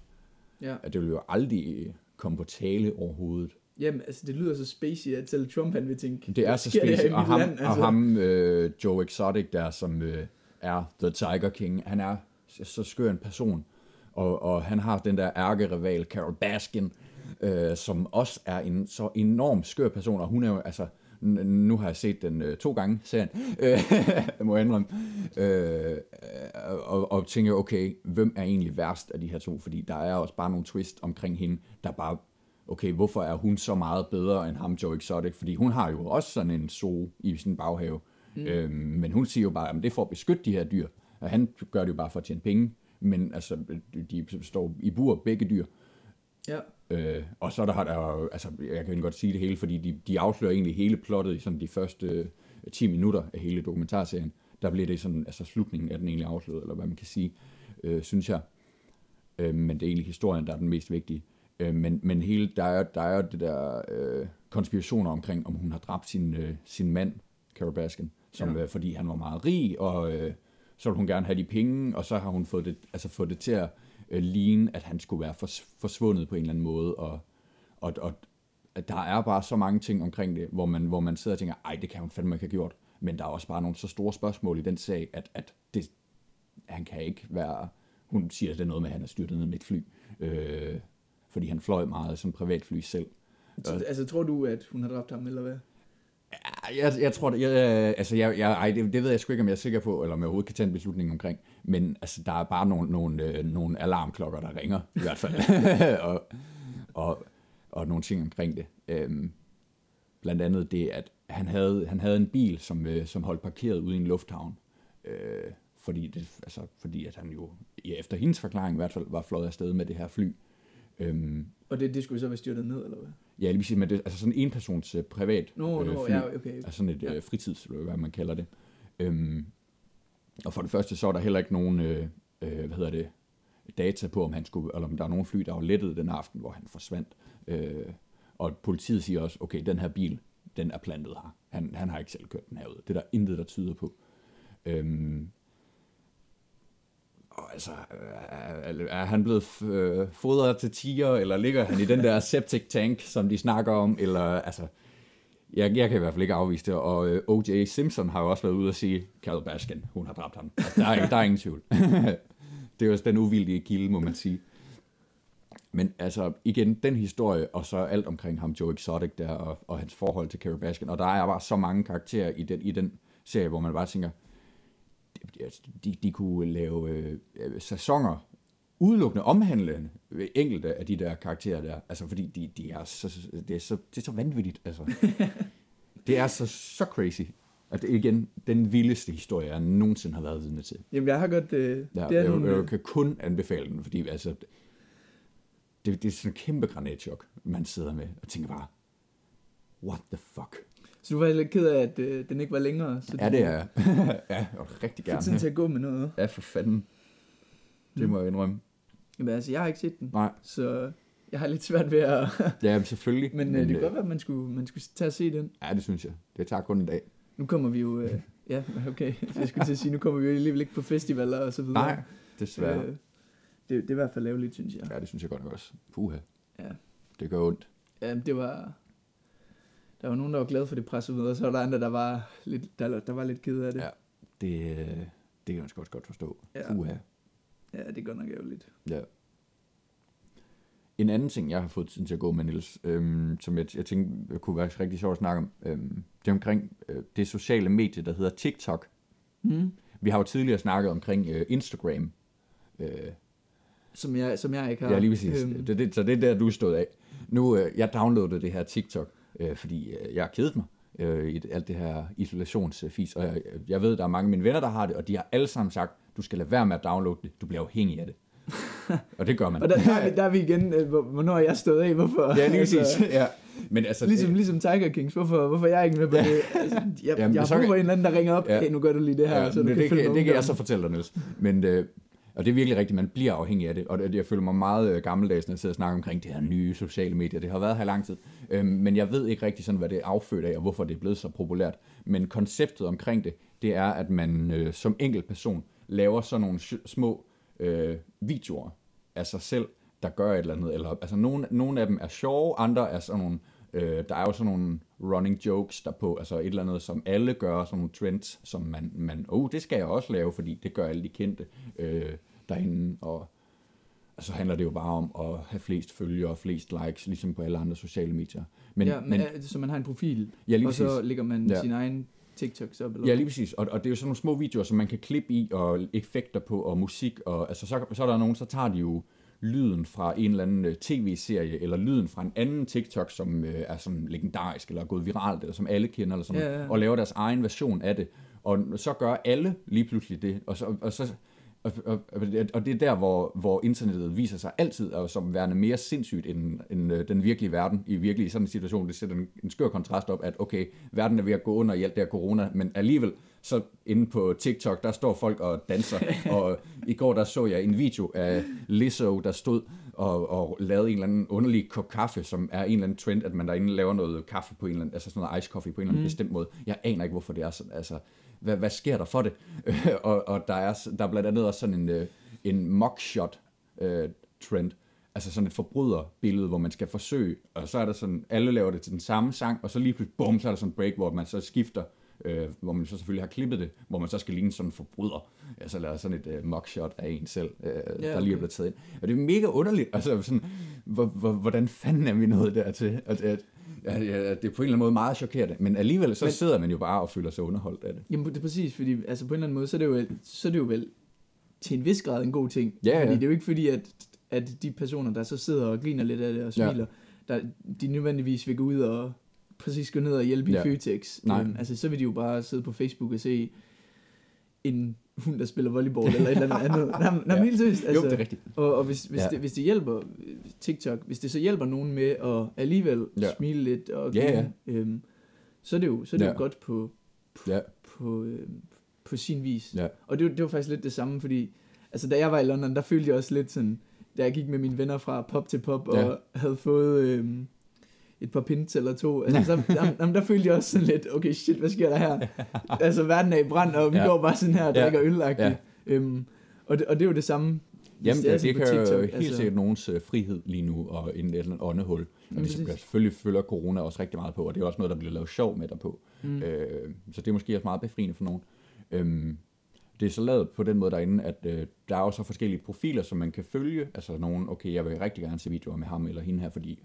Ja. at det vil jo aldrig komme på tale overhovedet. Jamen, altså, det lyder så spacey, at selv Trump, han vil tænke, Det er "Hvad så spændende, og ham, land?" altså. og ham øh, Joe Exotic der, som øh, er The Tiger King, han er så skør en person, og, og han har den der ærkerival, Carol Baskin, øh, som også er en så enorm skør person, og hun er jo, altså, nu har jeg set den øh, to gange, serien, øh, må jeg indrømme, øh, og, og tænker, okay, hvem er egentlig værst af de her to, fordi der er også bare nogle twist omkring hende, der bare okay, hvorfor er hun så meget bedre end ham, Joe Exotic? Fordi hun har jo også sådan en zoo i sin baghave. Mm. Øhm, men hun siger jo bare, at det er for at beskytte de her dyr. Og han gør det jo bare for at tjene penge. Men altså, de står i bur, begge dyr. Ja. Øh, og så er der, der jo- altså, jeg kan godt sige det hele, fordi de, de afslører egentlig hele plottet i sådan de første øh, 10 minutter af hele dokumentarserien. Der bliver det sådan, altså slutningen af den egentlig afsløret, eller hvad man kan sige, øh, synes jeg. Øh, men det er egentlig historien, der er den mest vigtige. Øh, men, men hele, der er, der er jo det der øh, konspirationer omkring, om hun har dræbt sin, øh, sin mand, Carol Baskin, som, Ja. øh, fordi han var meget rig, og øh, så ville hun gerne have de penge, og så har hun fået det, altså fået det til at øh, ligne, at han skulle være fors, forsvundet på en eller anden måde, og, og, og der er bare så mange ting omkring det, hvor man, hvor man sidder og tænker, ej, det kan hun fandme ikke have gjort. Men der er også bare nogle så store spørgsmål i den sag, at, at det, han kan ikke være... Hun siger, at det er noget med, at han er styrtet ned med et fly. Øh, fordi han fløj meget som privatfly selv. Så, altså, tror du, at hun har dræbt ham, eller hvad? Jeg, jeg tror, det, jeg, altså, jeg, jeg, ej, det, det ved jeg sgu ikke, om jeg er sikker på, eller om jeg overhovedet kan tage en beslutning omkring. Men altså, der er bare nogle, nogle, øh, nogle alarmklokker, der ringer, i hvert fald. og, og, og nogle ting omkring det. Øhm, blandt andet det, at han havde, han havde en bil, som, øh, som holdt parkeret ude i en lufthavn. Øh, fordi, det, altså, fordi at han jo, ja, efter hendes forklaring i hvert fald, var fløjet afsted med det her fly. Øhm, Og det, det skulle så være styrtet ned, eller hvad? ja, lige præcis, men det, altså sådan en persons øh, privat Nå, øh, nå, fly. ja, okay. Altså sådan et Ja. ja. øh, fritids, eller hvad man kalder det. Øhm, og for det første, så er der heller ikke nogen øh, øh, hvad hedder det, data på, om han skulle, eller om der er nogen fly, der var lettet den aften, hvor han forsvandt. Øh, og politiet siger også, okay, den her bil, den er plantet her. Han, han har ikke selv kørt den herud. Det er der intet, der tyder på. Øhm, og altså, er, er han blevet øh, fodret til tiger, eller ligger han i den der septic tank, som de snakker om, eller altså, jeg, jeg kan i hvert fald ikke afvise det, og øh, O.J. Simpson har jo også været ude og sige, Carol Baskin, hun har dræbt ham. Altså, der, er, der er ingen tvivl. det er jo den uvildige kilde, må man sige. Men altså, igen, den historie, og så alt omkring ham, Joe Exotic der, og, og hans forhold til Carol Baskin, og der er bare så mange karakterer i den, i den serie, hvor man bare tænker, de, de kunne lave øh, sæsoner udelukkende omhandlende enkelte af de der karakterer der. Altså, fordi de, de er så, det, er så, det er så vanvittigt. Altså. det er så, så crazy. Og det er igen den vildeste historie, jeg nogensinde har været vidne til. Jamen, jeg har godt... Øh, ja, det er jeg, nogle... jeg, kan kun anbefale den, fordi altså, det, det er sådan en kæmpe granatchok, man sidder med og tænker bare, what the fuck? Så du var lidt ked af, at øh, den ikke var længere? Så ja, det er jeg. ja, og rigtig gerne. Få til at gå med noget. Ja, for fanden. Det må jeg indrømme. Jamen altså, jeg har ikke set den. Nej. Så jeg har lidt svært ved at... ja, selvfølgelig. Men, men øh, det kan øh, godt være, at man skulle, man skulle tage og se den. Ja, det synes jeg. Det tager kun en dag. Nu kommer vi jo... Øh, ja, okay. Jeg skulle til at sige, nu kommer vi jo alligevel ikke på festivaler og så videre. Nej, desværre. Øh, det, det er i hvert fald ærgerligt, synes jeg. Ja, det synes jeg godt nok også. Puha. Ja. Det gør ondt. Ja, det var... Der var nogen, der var glade for det pressemøde, og så var der andre, der var lidt, der, der var lidt ked af det. Ja, det, det kan jeg også godt forstå. Ja. Puha. Ja, det er godt nok ærgerligt. Ja. En anden ting, jeg har fået tiden til at gå med, Niels, øhm, som jeg, jeg tænkte kunne være rigtig sjovt at snakke om, øhm, det er omkring øh, det sociale medie, der hedder TikTok. Mm. Vi har jo tidligere snakket omkring øh, Instagram. Øh, som, jeg, som jeg ikke har. Ja, lige præcis. Øhm. Det, det, så det er der, du stået af. Nu, øh, jeg downloadede det her TikTok, øh, fordi øh, jeg har kedet mig øh, i alt det her isolationsfis, og jeg, jeg ved, der er mange af mine venner, der har det, og de har alle sammen sagt, du skal lade være med at downloade det, du bliver afhængig af det. og det gør man. og der, der, er vi, der er vi igen, øh, hvornår er jeg stået af, hvorfor? Ja, lige præcis. Altså, ja. Men altså, ligesom, det, ligesom Tiger Kings, hvorfor, hvorfor jeg er ikke med på det? Altså, jeg, Jamen, jeg har brug for en eller anden, der ringer op, ja. hey, nu gør du lige det her. Ja, så det, det, kan, det, det kan jeg så fortælle dig, Niels. Men, øh, og det er virkelig rigtigt, man bliver afhængig af det, og jeg føler mig meget øh, gammeldags, når jeg sidder og snakker omkring det her nye sociale medier. Det har været her lang tid, øhm, men jeg ved ikke rigtig sådan, hvad det er affødt af, og hvorfor det er blevet så populært. Men konceptet omkring det, det er, at man øh, som enkelt person laver sådan nogle små øh, videoer af sig selv, der gør et eller andet. Eller, altså nogle, nogle af dem er sjove, andre er sådan nogle, øh, der er jo sådan nogle running jokes der på, altså et eller andet, som alle gør, sådan nogle trends, som man, man oh, det skal jeg også lave, fordi det gør alle de kendte øh, derinde, og så handler det jo bare om at have flest følgere og flest likes, ligesom på alle andre sociale medier. Men, ja, men, men, så man har en profil, ja, lige og præcis. så lægger man ja. sin egen TikToks op? Eller ja, lige præcis. Og, og det er jo sådan nogle små videoer, som man kan klippe i, og effekter på, og musik. Og, altså, så, så er der nogen, så tager de jo lyden fra en eller anden øh, tv-serie, eller lyden fra en anden TikTok, som øh, er sådan legendarisk, eller er gået viralt, eller som alle kender, eller sådan, ja, ja. og laver deres egen version af det. Og så gør alle lige pludselig det, og så, og så og, og, og det er der, hvor, hvor internettet viser sig altid at som værende mere sindssygt end, end øh, den virkelige verden. I virkelig sådan en situation, det sætter en, en skør kontrast op, at okay, verden er ved at gå under i alt det her corona, men alligevel, så inde på TikTok, der står folk og danser, og i går der så jeg en video af Lizzo, der stod og, og lavede en eller anden underlig kop kaffe, som er en eller anden trend, at man derinde laver noget kaffe på en eller anden, altså sådan noget ice coffee på en eller anden mm. bestemt måde. Jeg aner ikke, hvorfor det er sådan, altså hvad, hvad sker der for det? og, og der, er, der er blandt andet også sådan en, øh, en mugshot øh, trend, altså sådan et forbryderbillede, hvor man skal forsøge, og så er der sådan, alle laver det til den samme sang, og så lige pludselig, bum, så er der sådan en break, hvor man så skifter, øh, hvor man så selvfølgelig har klippet det, hvor man så skal ligne sådan en forbryder. Ja, så laver sådan et øh, mugshot af en selv, øh, ja, okay. der lige er blevet taget ind. Og det er mega underligt, altså sådan, hvor, hvor, hvordan fanden er vi nået dertil? At, at, Ja, ja, det er på en eller anden måde meget chokerende, men alligevel så men, sidder man jo bare og føler sig underholdt af det. Jamen det er præcis, fordi altså på en eller anden måde, så er det jo, så er det jo vel til en vis grad en god ting. Ja, ja. Fordi det er jo ikke fordi, at, at de personer, der så sidder og griner lidt af det og smiler, ja. der, de nødvendigvis vil gå ud og præcis gå ned og hjælpe ja. i Føtex. Nej. Um, altså så vil de jo bare sidde på Facebook og se en hund, der spiller volleyball eller et eller andet. Nej, nej, ja. helt seriøst. Altså, jo, det er rigtigt. Og, og hvis, hvis, ja. det, hvis det hjælper TikTok, hvis det så hjælper nogen med at alligevel ja. smile lidt og ja, ja. Øhm, så er det jo, så er det ja. jo godt på, på, ja. på, øhm, på sin vis. Ja. Og det, det var faktisk lidt det samme, fordi altså da jeg var i London, der følte jeg også lidt sådan, da jeg gik med mine venner fra pop til pop, og Ja. havde fået øhm, et par pins eller to, altså, så, jamen, jamen, der følte jeg også sådan lidt, okay shit, hvad sker der her? altså verden er i brand, og vi Ja. går bare sådan her og Ja. drikker øl Ja. øhm, og, det, og det er jo det samme, Jamen, det, sådan det kan jo TikTok, helt altså. sikkert nogens øh, frihed lige nu, og en eller anden åndehul. Og Jamen, det præcis. selvfølgelig følger corona også rigtig meget på, og det er også noget, der bliver lavet sjov med dig på. Mm. Øh, så det er måske også meget befriende for nogen. Øhm, det er så lavet på den måde derinde, at øh, der er også forskellige profiler, som man kan følge. Altså nogen, okay, jeg vil rigtig gerne se videoer med ham eller hende her, fordi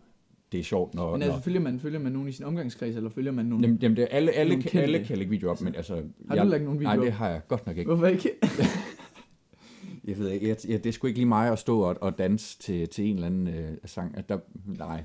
det er sjovt, når... Men altså, når følger man, følger man nogen i sin omgangskreds, eller følger man nogen? Jamen, jamen det er alle, alle, Nogle kan, alle kan lægge videoer op, men altså... Har jeg, du lagt nogle videoer Nej, det har jeg godt nok ikke. Hvorfor ikke? Jeg ved ikke, jeg, jeg, det er sgu ikke lige mig at stå og, og danse til, til en eller anden øh, sang. Der, nej.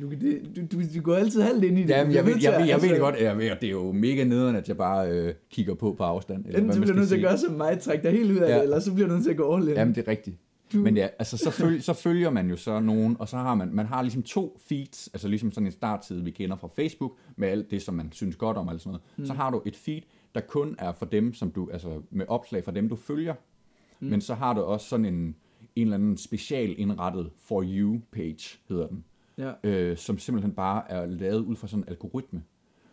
Du, det, du, du, du går altid halvt ind i det. Ja, jeg, ved, jeg, ved, jeg ved det altså, godt, jeg ved, det er jo mega nederen, at jeg bare øh, kigger på på afstand. Eller Enten hvad man bliver du nødt til at gøre som mig, trække dig helt ud af Ja. det, eller så bliver du nødt til at gå all in. Jamen, det er rigtigt. Du- Men ja, altså, så, føl, så følger man jo så nogen, og så har man, man har ligesom to feeds, altså ligesom sådan en startside, vi kender fra Facebook, med alt det, som man synes godt om, eller sådan noget. Mm. Så har du et feed, der kun er for dem, som du, altså med opslag fra dem, du følger. Mm. Men så har du også sådan en, en eller anden special indrettet For You page, hedder den. Ja. øh, som simpelthen bare er lavet ud fra sådan en algoritme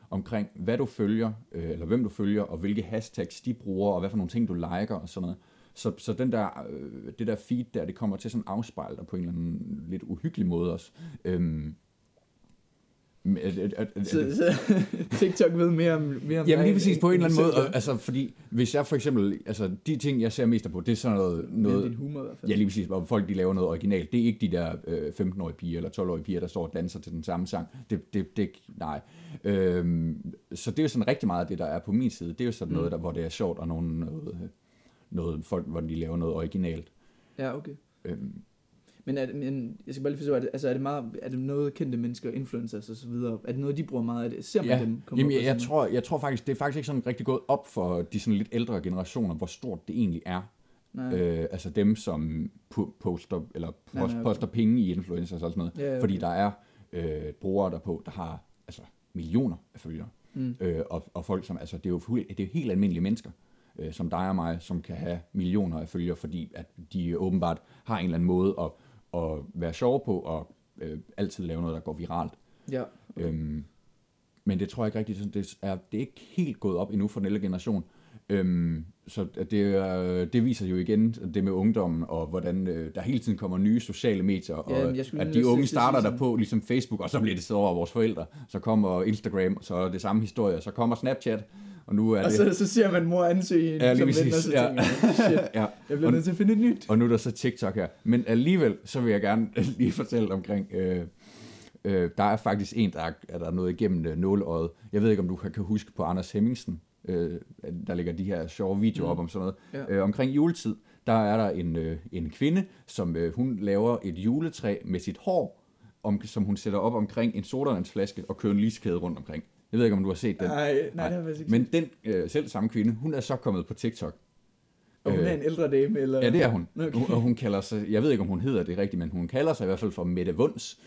omkring, hvad du følger, øh, eller hvem du følger, og hvilke hashtags de bruger, og hvad for nogle ting du liker og sådan noget. Så, så den der, øh, det der feed der, det kommer til sådan afspejle dig på en eller anden lidt uhyggelig måde også. Øhm, men, at, at, at, at, Så, så TikTok ved mere om, mere om Jamen lige præcis på en eller anden måde, og, altså fordi hvis jeg for eksempel, altså de ting jeg ser mest på, det er sådan noget, noget din humor i hvert fald. Ja, lige præcis, hvor folk de laver noget originalt. Det er ikke de der øh, 15-årige piger eller 12-årige piger, der står og danser til den samme sang. Det, det, det nej. Øhm, så det er jo sådan rigtig meget af det, der er på min side. Det er jo sådan noget, der, hvor det er sjovt, og nogen, noget, øh, noget folk, hvor de laver noget originalt. Ja, okay. Øhm, Men, er det, men jeg skal bare lige forstå, er det, altså er det, meget, er det noget kendte mennesker, influencers og så videre? Er det noget, de bruger meget af det? Ser man ja, dem komme jamen, jeg, jeg, tror, jeg tror faktisk, det er faktisk ikke sådan rigtig gået op for de sådan lidt ældre generationer, hvor stort det egentlig er. Nej. Øh, altså dem, som poster, eller Nej, post, nej, okay. poster penge i influencers og sådan noget. Ja, ja, Fordi okay. der er øh, brugere derpå, der har altså, millioner af følgere. Mm. Øh, og, og folk, som, altså det er jo det er jo helt almindelige mennesker, øh, som dig og mig, som kan have millioner af følgere, fordi at de åbenbart har en eller anden måde at, at være sjove på, og øh, altid lave noget, der går viralt. Ja. Øhm, men det tror jeg ikke rigtigt, sådan, det er, det er ikke helt gået op endnu for den ældre generation. Øhm, så det, det viser jo igen det med ungdommen, og hvordan øh, der hele tiden kommer nye sociale medier, og Ja, at de unge starter der sådan- på, ligesom Facebook, og så bliver det så over vores forældre. Så kommer Instagram, så er det samme historie, så kommer Snapchat, og nu er Og det... så, så ser man mor ansøge en Ja, lige som ven, og så ja. tænker shit, ja, jeg bliver Og- nødt til at finde et nyt. og nu er der så TikTok her. Men alligevel, så vil jeg gerne lige fortælle omkring, øh, øh, der er faktisk en, der er, er der noget igennem øh, nåleøjet. Jeg ved ikke, om du kan, kan huske på Anders Hemmingsen, øh, der ligger de her sjove videoer Mm. op om sådan noget. Ja. Øh, omkring juletid, der er der en, øh, en kvinde, som øh, hun laver et juletræ med sit hår, om, som hun sætter op omkring en sodavandsflaske og kører en lyskæde rundt omkring. Jeg ved ikke, om du har set den. Nej, nej, det har jeg ikke Men den øh, selv samme kvinde, hun er så kommet på TikTok. Og hun øh, er en ældre dame, eller? Ja, det er hun. Okay. Okay. Og hun kalder sig, jeg ved ikke, om hun hedder det rigtigt, men hun kalder sig i hvert fald for Mette Wunds.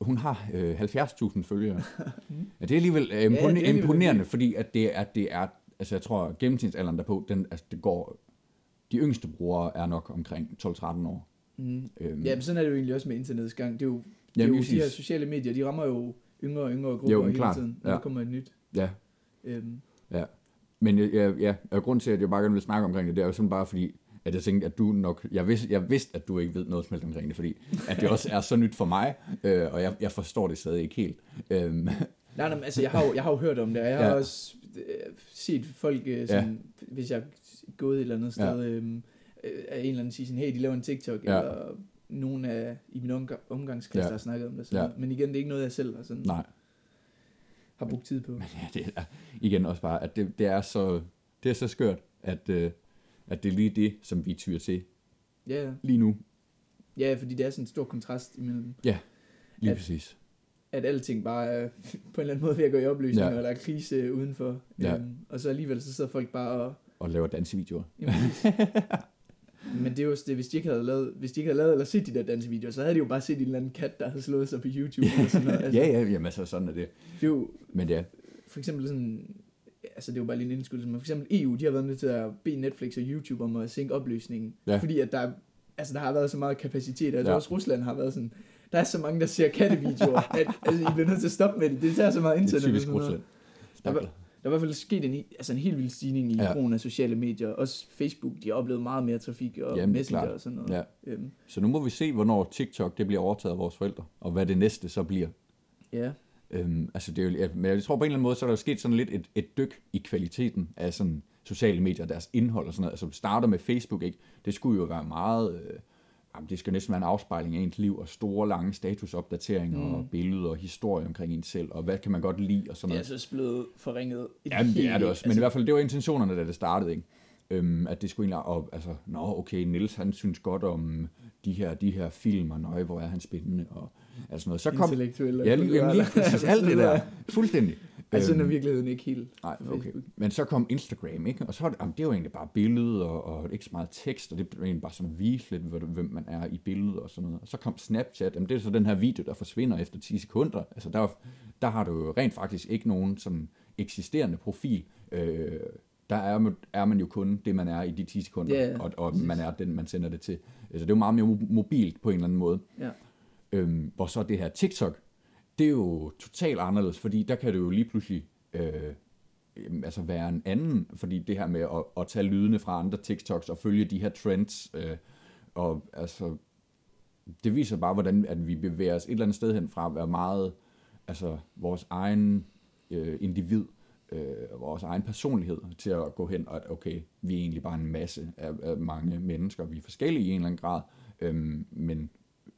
Hun har øh, 70.000 følgere. ja, det er alligevel øh, impone- det er imponerende, fordi at det er, det er, altså jeg tror, gennemsnitsalderen derpå, den, altså det går, de yngste brugere er nok omkring 12-13 år. Mm. Øhm, Ja, men sådan er det jo egentlig også med internets gang. Det er jo, det er Jamen, jo de her sociale medier, de rammer jo yngre og yngre grupper Jo, hele klart, tiden, når ja. der kommer et nyt. ja, Øhm, ja. Men jeg, jeg, ja, og grund til, at jeg bare gerne vil snakke omkring det, det er jo sådan bare fordi, at jeg tænkte, at du nok, jeg vidste, jeg vidste at du ikke ved noget som helst omkring det, fordi at det også er så nyt for mig, øh, og jeg, jeg forstår det stadig ikke helt. Øhm, nej, nej, men altså, jeg har, jo, jeg har jo hørt om det, og jeg har Ja. også øh, set folk, øh, sådan, hvis jeg er gået et eller andet sted, Ja. øhm, øh, af en eller anden sige sådan, hey, de laver en TikTok, Ja. eller nogen af i min omgang, omgangskreds, Ja. der har snakket om det. Sådan. Ja. Men igen, det er ikke noget, jeg selv har, sådan, nej. har brugt tid på. Men ja, det er igen også bare, at det, det er så, det er så skørt, at, øh, at det er lige det, som vi tyr til Ja, ja. lige nu. ja, fordi det er sådan en stor kontrast imellem, Lige At- præcis. at alting bare er på en eller anden måde ved at gå i opløsning, Ja. ja. og der er krise udenfor. Ja. Øhm, og så alligevel så sidder folk bare og... Og laver dansevideoer. Jamen. Men det er jo det, hvis de ikke havde lavet, hvis de ikke havde lavet eller set de der dansevideoer, så havde de jo bare set en eller anden kat, der havde slået sig på YouTube. eller sådan noget. Altså, Ja, ja, jamen altså sådan er det. Det er jo Men ja, for eksempel sådan, altså det er jo bare lige en indskydelse, men for eksempel EU, de har været nødt til at bede Netflix og YouTube om at sænke opløsningen, Ja. fordi at der, er- altså der har været så meget kapacitet, og Ja. også Rusland har været sådan, der er så mange, der ser kattevideoer, at altså, I bliver nødt til at stoppe med det, det tager så meget Det er internet. og typisk. Rusland. Der der er i hvert fald sket en, altså en helt vild stigning i Ja. brugen af sociale medier. Også Facebook, de har oplevet meget mere trafik og Jamen, er Messenger klart. og sådan noget. Ja. Øhm, Så nu må vi se, hvornår TikTok det bliver overtaget af vores forældre, og hvad det næste så bliver. ja. Øhm, altså det er jo, men jeg tror på en eller anden måde, så er der jo sket sådan lidt et, et dyk i kvaliteten af sådan sociale medier, deres indhold og sådan noget. Altså starter med Facebook, ikke? Det skulle jo være meget, øh, jamen, det skal næsten være en afspejling af ens liv, og store, lange statusopdateringer, mm. og billeder og historie omkring en selv, og hvad kan man godt lide og sådan Det er noget. altså blevet forringet. et Jamen, det er det også. Men i hvert fald, det var intentionerne, da det startede, ikke? Øhm, at det skulle egentlig, og, altså, nå, okay, Nils han synes godt om de her, de her film, og nøje, hvor er han spændende, og altså noget. Så kom, ja, lige, jamen, lige præcis, alt det der, fuldstændig. Altså, den er Øhm, virkeligheden ikke helt Nej, okay. Facebook. Men så kom Instagram, ikke? Og så var det, jamen, det var egentlig bare billede og, og ikke så meget tekst, og det var egentlig bare sådan at vise lidt, hvem man er i billedet og sådan noget. Og så kom Snapchat, jamen det er så den her video, der forsvinder efter 10 sekunder. Altså der, var- der har du jo rent faktisk ikke nogen sådan eksisterende profil. Øh, der er, man- er man jo kun det, man er i de 10 sekunder, ja. og, og man er den, man sender det til. Altså det er jo meget mere mo- mobilt på en eller anden måde. Ja. Øhm, hvor så det her TikTok, det er jo totalt anderledes, fordi der kan det jo lige pludselig øh, altså være en anden, fordi det her med at, at tage lydene fra andre TikToks og følge de her trends, øh, og altså, det viser bare, hvordan at vi bevæger os et eller andet sted hen fra at være meget, altså vores egen øh, individ, øh, vores egen personlighed, til at gå hen og, at okay, vi er egentlig bare en masse af, af mange mennesker, vi er forskellige i en eller anden grad, øh, men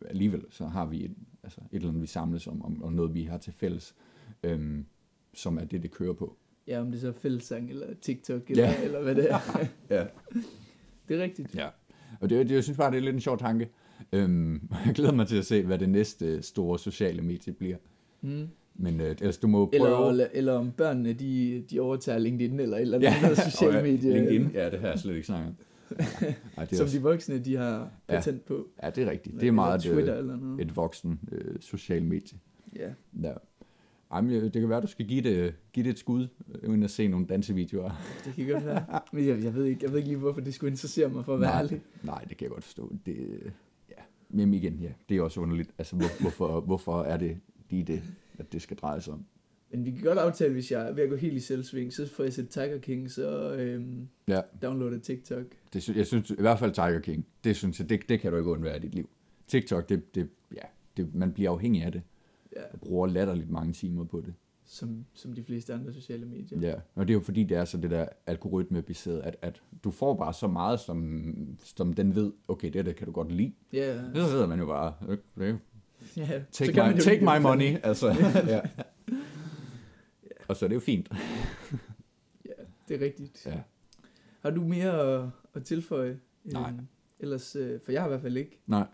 alligevel så har vi et, altså et eller andet, vi samles om, om, om noget, vi har til fælles, øhm, som er det, det kører på. Ja, om det så er fællesang eller TikTok eller, Ja. eller hvad det er. Ja. det er rigtigt. Ja. Og det, det, jeg synes bare, det er lidt en sjov tanke. Øhm, jeg glæder mig til at se, hvad det næste store sociale medie bliver. Mm. Men øh, ellers, du må prøve... Eller, eller om børnene, de, de overtager LinkedIn eller et eller ja, andet sociale og, ja, medie. LinkedIn, ja, det har jeg slet ikke snakket om. Ej, det Som også, de voksne, de har Ja. patent på. ja, det er rigtigt. Det er meget Twitter et, eller noget. et voksen øh, social medie. Ja. Ja. Ej, men øh, det kan være, du skal give det, give det et skud, øh, uden at se nogle dansevideoer. Det kan godt være. Men jeg, jeg, ved ikke, jeg ved ikke lige, hvorfor det skulle interessere mig, for at være Nej. ærlig. Nej, det kan jeg godt forstå. Det, ja. Men igen, ja, det er også underligt. Altså, hvor, hvorfor, hvorfor er det lige det, at det skal dreje sig om? Men vi kan godt aftale, hvis jeg er ved at gå helt i selvsving, så får jeg set Tiger King, så øhm, Ja. downloader TikTok. Det, sy- jeg synes i hvert fald Tiger King, det synes jeg, det, det kan du ikke undvære i dit liv. TikTok, det, det, ja, det, man bliver afhængig af det, Ja, og bruger latterligt mange timer på det. som, som de fleste andre sociale medier. Ja, og det er jo fordi, det er så det der algoritmebaseret, at, at du får bare så meget, som, som den ved, okay, det der kan du godt lide. Ja, Så sidder man jo bare, ja. take, så my, take my money, altså. ja. Og så er det jo fint. Ja, det er rigtigt. Ja. Har du mere at, at tilføje? Nej. Ellers, øh, for jeg har i hvert fald ikke. Nej,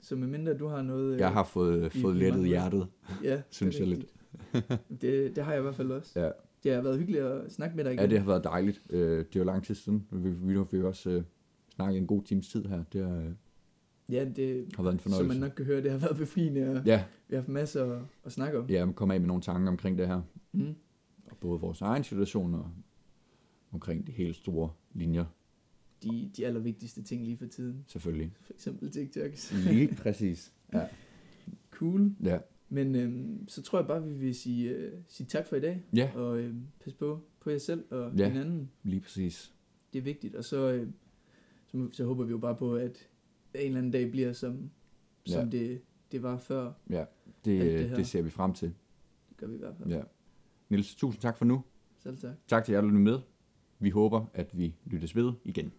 Så medmindre du har noget... Øh, jeg har fået, i- fået lettet hjertet, ja, synes det er jeg lidt. det, det har jeg i hvert fald også. Ja. Det har været hyggeligt at snakke med dig igen. Ja, det har været dejligt. Øh, Det er jo lang tid siden. Vi, vi har vi også øh, snakket en god times tid her. Det har, øh, Ja, det, har været en som man fornøjelse. nok kan høre, det har været befriende, og Ja, vi har haft masser at, at snakke om. ja, kom af med nogle tanker omkring det her. Mm. Både vores egen situation og omkring de helt store linjer, De, de allervigtigste ting lige for tiden. selvfølgelig. For eksempel TikToks. Lige præcis. Ja. cool. ja. Men øhm, så tror jeg bare, vi vil sige, øh, sige tak for i dag. Ja, Og øhm, pas på, på jer selv og Ja. hinanden. lige præcis. Det er vigtigt. Og så, øh, så, så håber vi jo bare på, at en eller anden dag bliver som, som Ja. det, det var før. Ja, det, det det, her. det ser vi frem til. Det gør vi i hvert fald. Ja. Niels, tusind tak for nu. Selv tak. Tak til jer, der lyttede med. Vi håber, at vi lyttes ved igen.